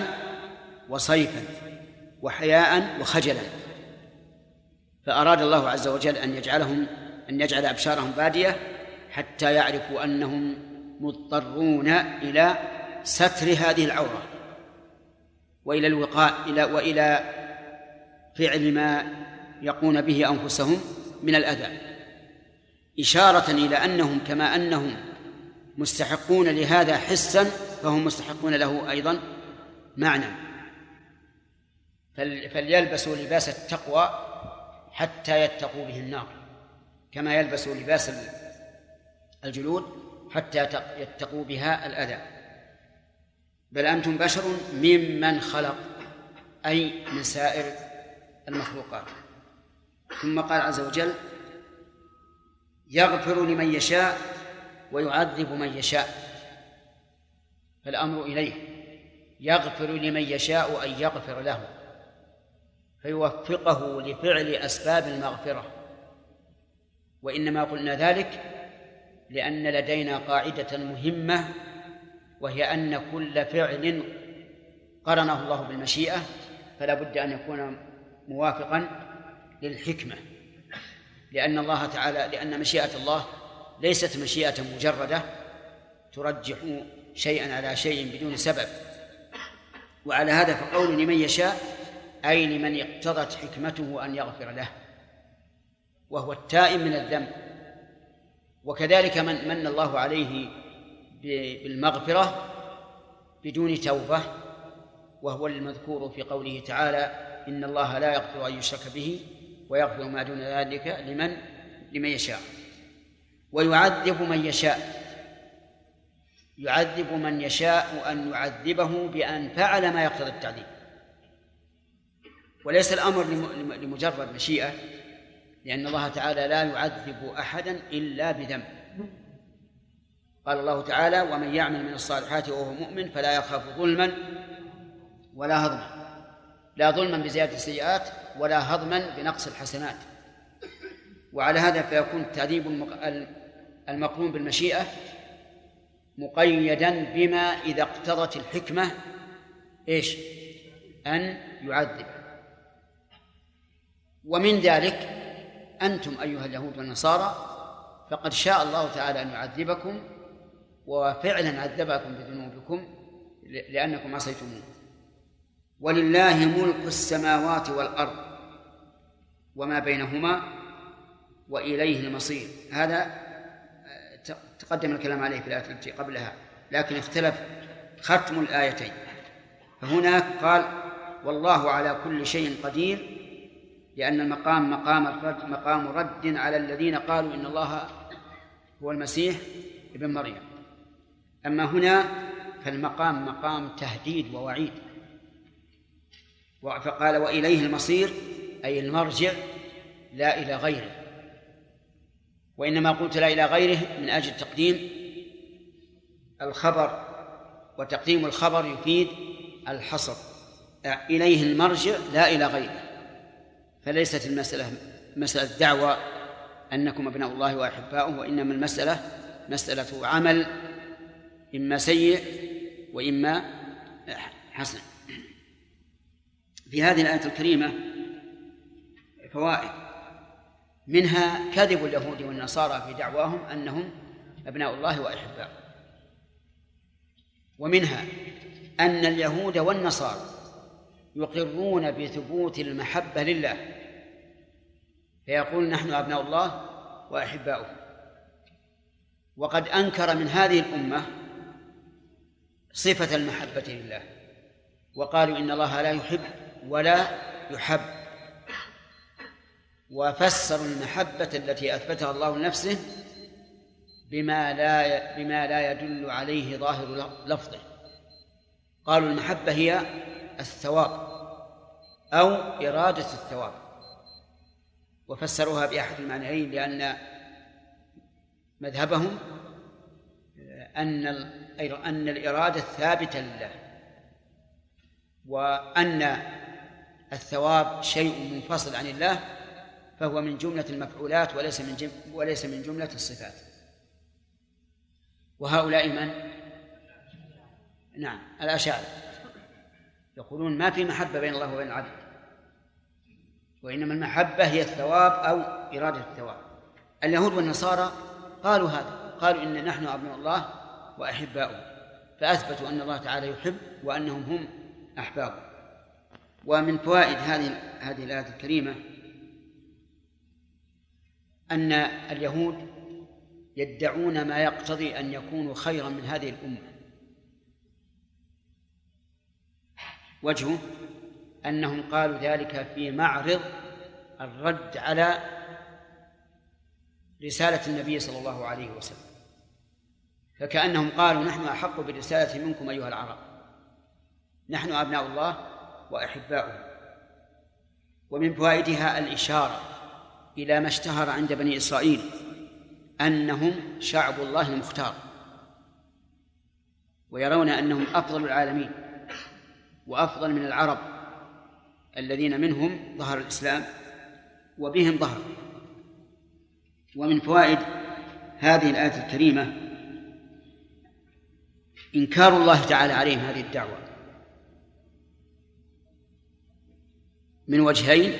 وصيفا. وحياء وخجلا. فأراد الله عز وجل أن يجعلهم أن يجعل أبشارهم بادية حتى يعرفوا أنهم مضطرون إلى ستر هذه العورة وإلى الوقاء إلى وإلى فعل ما يقون به أنفسهم من الأذى. إشارة إلى أنهم كما أنهم مستحقون لهذا حسا فهم مستحقون له أيضا معنى. فليلبسوا لباس التقوى حتى يتقوا به النار كما يلبسوا لباس الجلود حتى يتقوا بها الأذى. بل أنتم بشر ممن خلق أي من سائر المخلوقات. ثم قال عز وجل يغفر لمن يشاء ويعذب من يشاء. فالأمر إليه يغفر لمن يشاء أن يغفر له. فيوفقه لفعل أسباب المغفرة. وإنما قلنا ذلك لأن لدينا قاعدة مهمة وهي أن كل فعل قرنه الله بالمشيئة فلا بد أن يكون موافقا للحكمة. لأن الله تعالى لأن مشيئة الله ليست مشيئة مجردة ترجح شيئا على شيء بدون سبب. وعلى هذا فقول لمن يشاء أي لمن اقتضت حكمته أن يغفر له وهو التائب من الذنب. وكذلك من من الله عليه بالمغفرة بدون توبة وهو المذكور في قوله تعالى إن الله لا يغفر أن يشرك به ويغفر ما دون ذلك لمن؟ لمن يشاء. ويعذب من يشاء يعذب من يشاء أن يعذبه بأن فعل ما يقتضي التعذيب. وليس الأمر لمجرد مشيئة لأن الله تعالى لا يعذب أحدا إلا بذنب. قال الله تعالى ومن يعمل من الصالحات وهو مؤمن فلا يخاف ظلما ولا هضما. لا ظلما بزيادة السيئات ولا هضما بنقص الحسنات. وعلى هذا فيكون التعذيب المقرون بالمشيئة مقيدا بما إذا اقتضت الحكمة إيش؟ أن يعذب. ومن ذلك أنتم أيها اليهود والنصارى فقد شاء الله تعالى أن يعذبكم وفعلا عذبكم بذنوبكم لأنكم عصيتموه. ولله ملك السماوات والأرض وما بينهما وإليه المصير. هذا تقدم الكلام عليه في الآية التي قبلها لكن اختلف ختم الآيتين. فهناك قال والله على كل شيء قدير لأن المقام مقام الرد مقام رد على الذين قالوا إن الله هو المسيح ابن مريم. أما هنا فالمقام مقام تهديد ووعيد. فقال وإليه المصير أي المرجع لا إلى غيره. وإنما قلت لا إلى غيره من أجل تقديم الخبر وتقديم الخبر يفيد الحصر. إليه المرجع لا إلى غيره. فليست المسألة مسألة دعوة أنكم أبناء الله وأحباؤه وإنما المسألة مسألة عمل إما سيء وإما حسن. في هذه الآية الكريمة فوائد. منها كذب اليهود والنصارى في دعواهم أنهم أبناء الله وأحباؤه. ومنها أن اليهود والنصارى يقرون بثبوت المحبة لله. فيقول نحن أبناء الله وأحباؤه. وقد أنكر من هذه الأمة صفة المحبة لله. وقالوا إن الله لا يحب ولا يحب. وفسروا المحبة التي أثبتها الله لنفسه بما لا بما لا يدل عليه ظاهر لفظه. قالوا المحبة هي الثواب أو إرادة الثواب. وفسروها بأحد المعنيين لأن مذهبهم أن أن الإرادة ثابتة لله وأن الثواب شيء منفصل عن الله فهو من جملة المفعولات وليس من وليس من جملة الصفات. وهؤلاء من؟ نعم الأشاعرة. يقولون ما في محبة بين الله وبين العبد وإنما المحبة هي الثواب أو إرادة الثواب. اليهود والنصارى قالوا هذا قالوا إن نحن أبناء الله وأحباؤه فأثبتوا أن الله تعالى يحب وأنهم هم أحبابه ومن فوائد هذه هذه الآية الكريمة أن اليهود يدعون ما يقتضي أن يكونوا خيرا من هذه الأمة. وجهه أنهم قالوا ذلك في معرض الرد على رسالة النبي صلى الله عليه وسلم. فكأنهم قالوا نحن أحق بالرسالة منكم أيها العرب. نحن أبناء الله وأحباؤه. ومن فوائدها الإشارة إلى ما اشتهر عند بني إسرائيل أنهم شعب الله المختار. ويرون أنهم أفضل العالمين. وأفضل من العرب الذين منهم ظهر الإسلام وبهم ظهر. ومن فوائد هذه الآية الكريمة إنكار الله تعالى عليهم هذه الدعوة. من وجهين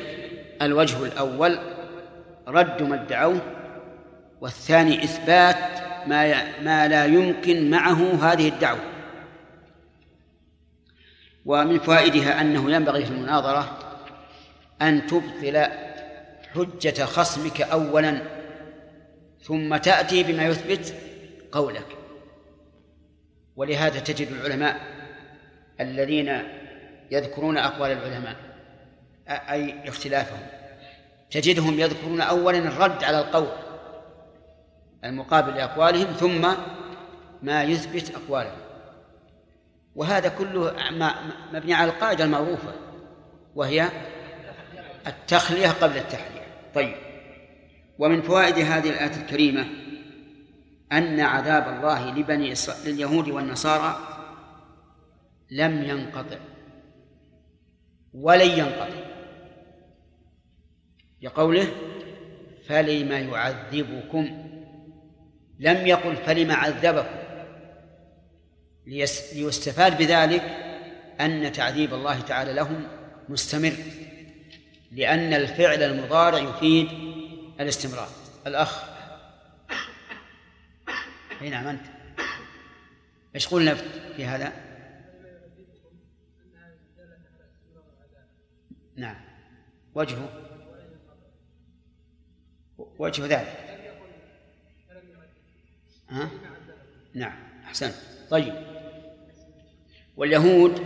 الوجه الأول رد ما ادعوه والثاني إثبات ما ما لا يمكن معه هذه الدعوة. ومن فوائدها أنه ينبغي في المناظرة أن تبطل حجة خصمك أولا ثم تأتي بما يثبت قولك. ولهذا تجد العلماء الذين يذكرون أقوال العلماء أي اختلافهم. تجدهم يذكرون أولا الرد على القول المقابل لأقوالهم ثم ما يثبت أقوالهم. وهذا كله مبني على القاعدة المعروفة وهي التخلية قبل التحلية. طيب. ومن فوائد هذه الآية الكريمة أن عذاب الله لبني لليهود والنصارى لم ينقطع ولن ينقطع. لقوله فلم يعذبكم لم يقل فلم عذبكم. ليستفاد بذلك أن تعذيب الله تعالى لهم مستمر لأن الفعل المضارع يفيد الاستمرار. الأخ. اي نعم أنت؟ إيش قلنا في هذا؟ نعم. وجهه وجه ذلك. ها؟ نعم. أحسن طيب. واليهود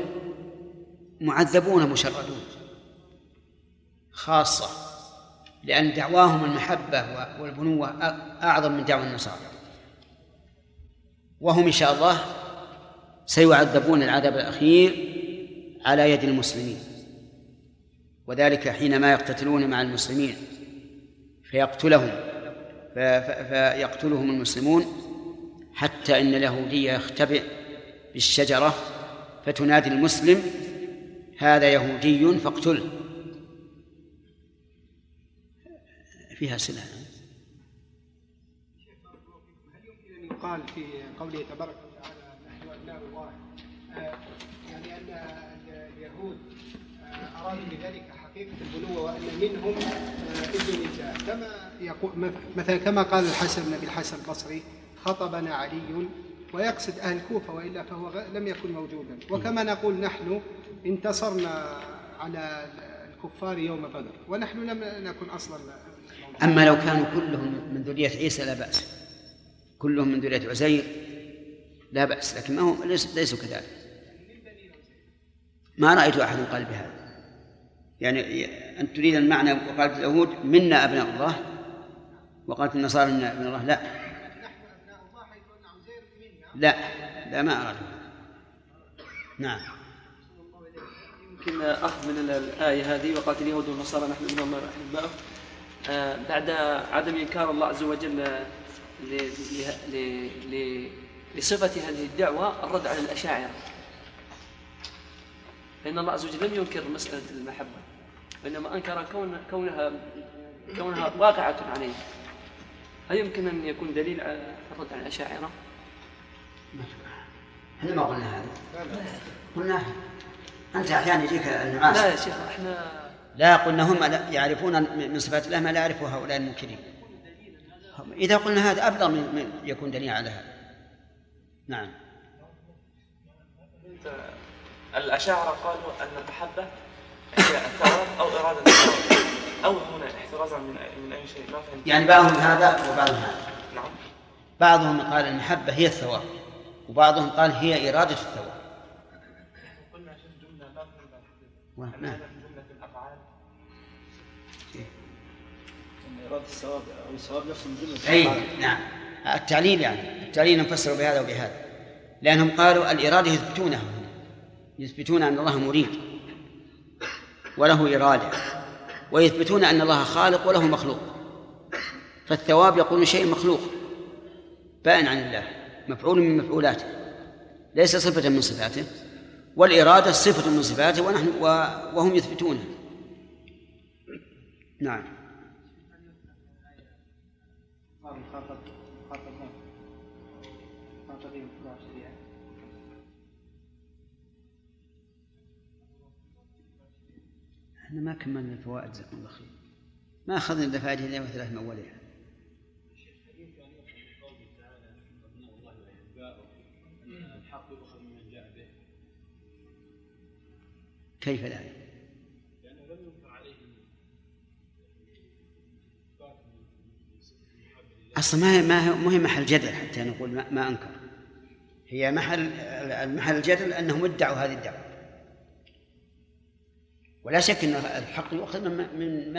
معذبون مشردون خاصة لأن دعواهم المحبة والبنوة أعظم من دعوى النصارى. وهم إن شاء الله سيعذبون العذاب الأخير على يد المسلمين. وذلك حينما يقتتلون مع المسلمين فيقتلهم فيقتلهم المسلمون حتى إن اليهودية يختبئ بالشجرة فتنادي المسلم هذا يهودي فاقتله. فيها سلة. قال في قوله تبارك وتعالى نحن أبناء الله. آه، يعني أن اليهود آه، أرادوا بذلك حقيقة البنوه وأن منهم آه، ابن الله كما يقول مثلا كما قال الحسن بن ابي الحسن البصري خطبنا علي ويقصد أهل الكوفه وإلا فهو لم يكن موجودا. وكما نقول نحن انتصرنا على الكفار يوم بدر ونحن لم نكن أصلا أما لو كانوا كلهم من ذرية عيسى لا بأس. كلهم من ذرية عزير لا بأس لكن ما هم ليسوا كذلك. ما رأيت أحد قال بهذا. يعني أنت تريد المعنى وقالت اليهود منا أبناء الله؟ وقالت النصارى منا أبناء الله؟ لا. لا لا ما أراد. نعم. يمكن أخذ من الآية هذه وقالت اليهود والنصارى نحن الله أحباؤه آه، بعد عدم إنكار الله عز وجل لصفة هذه الدعوة الرد على الأشاعرة. فإن الله عز وجل لم ينكر مسألة المحبة وإنما أنكر كون كونها كونها واقعة عليه. هل يمكن أن يكون دليل على الرد على الأشاعرة؟ إحنا ما قلنا هذا؟ قلنا أنت أحيانا يجيك النعاس. لا يا شيخ إحنا لا قلنا هم يعرفون من صفات الله ما لا يعرفه هؤلاء المنكرين. إذا قلنا هذا أبلغ من يكون دليل على هذا. نعم. الأشاعرة قالوا أن المحبة هي الثواب أو إرادة الثواب أو هنا احترازا من من أي شيء. ما فهمت. يعني بعضهم هذا وبعضهم هذا. نعم. بعضهم قال المحبة هي الثواب. وبعضهم قال هي إرادة الثواب. قلنا في الجملة ما فهمت نعم. في الأفعال؟ إرادة الثواب أو الثواب نفسه من جملة أي نعم. التعليل يعني التعليل نفسر بهذا وبهذا. لأنهم قالوا الإرادة يثبتونها يثبتون أن الله مريد وله إرادة ويثبتون أن الله خالق وله مخلوق. فالثواب يقول شيء مخلوق بائن عن الله. مفعول من مفعولاته ليس صفة من صفاته والإرادة صفة من صفاته ونحن وهم يثبتونها نعم. إحنا ما كملنا الفوائد جزاكم الله خير. ما أخذنا إلا فائدة الا ثلاث من اولها كيف ينكر عليهم أصلا ما هي ما هي محل جدل حتى نقول ما, ما أنكر. هي محل المحل الجدل أنهم ادعوا هذه الدعوة. ولا شك أن الحق يؤخذ من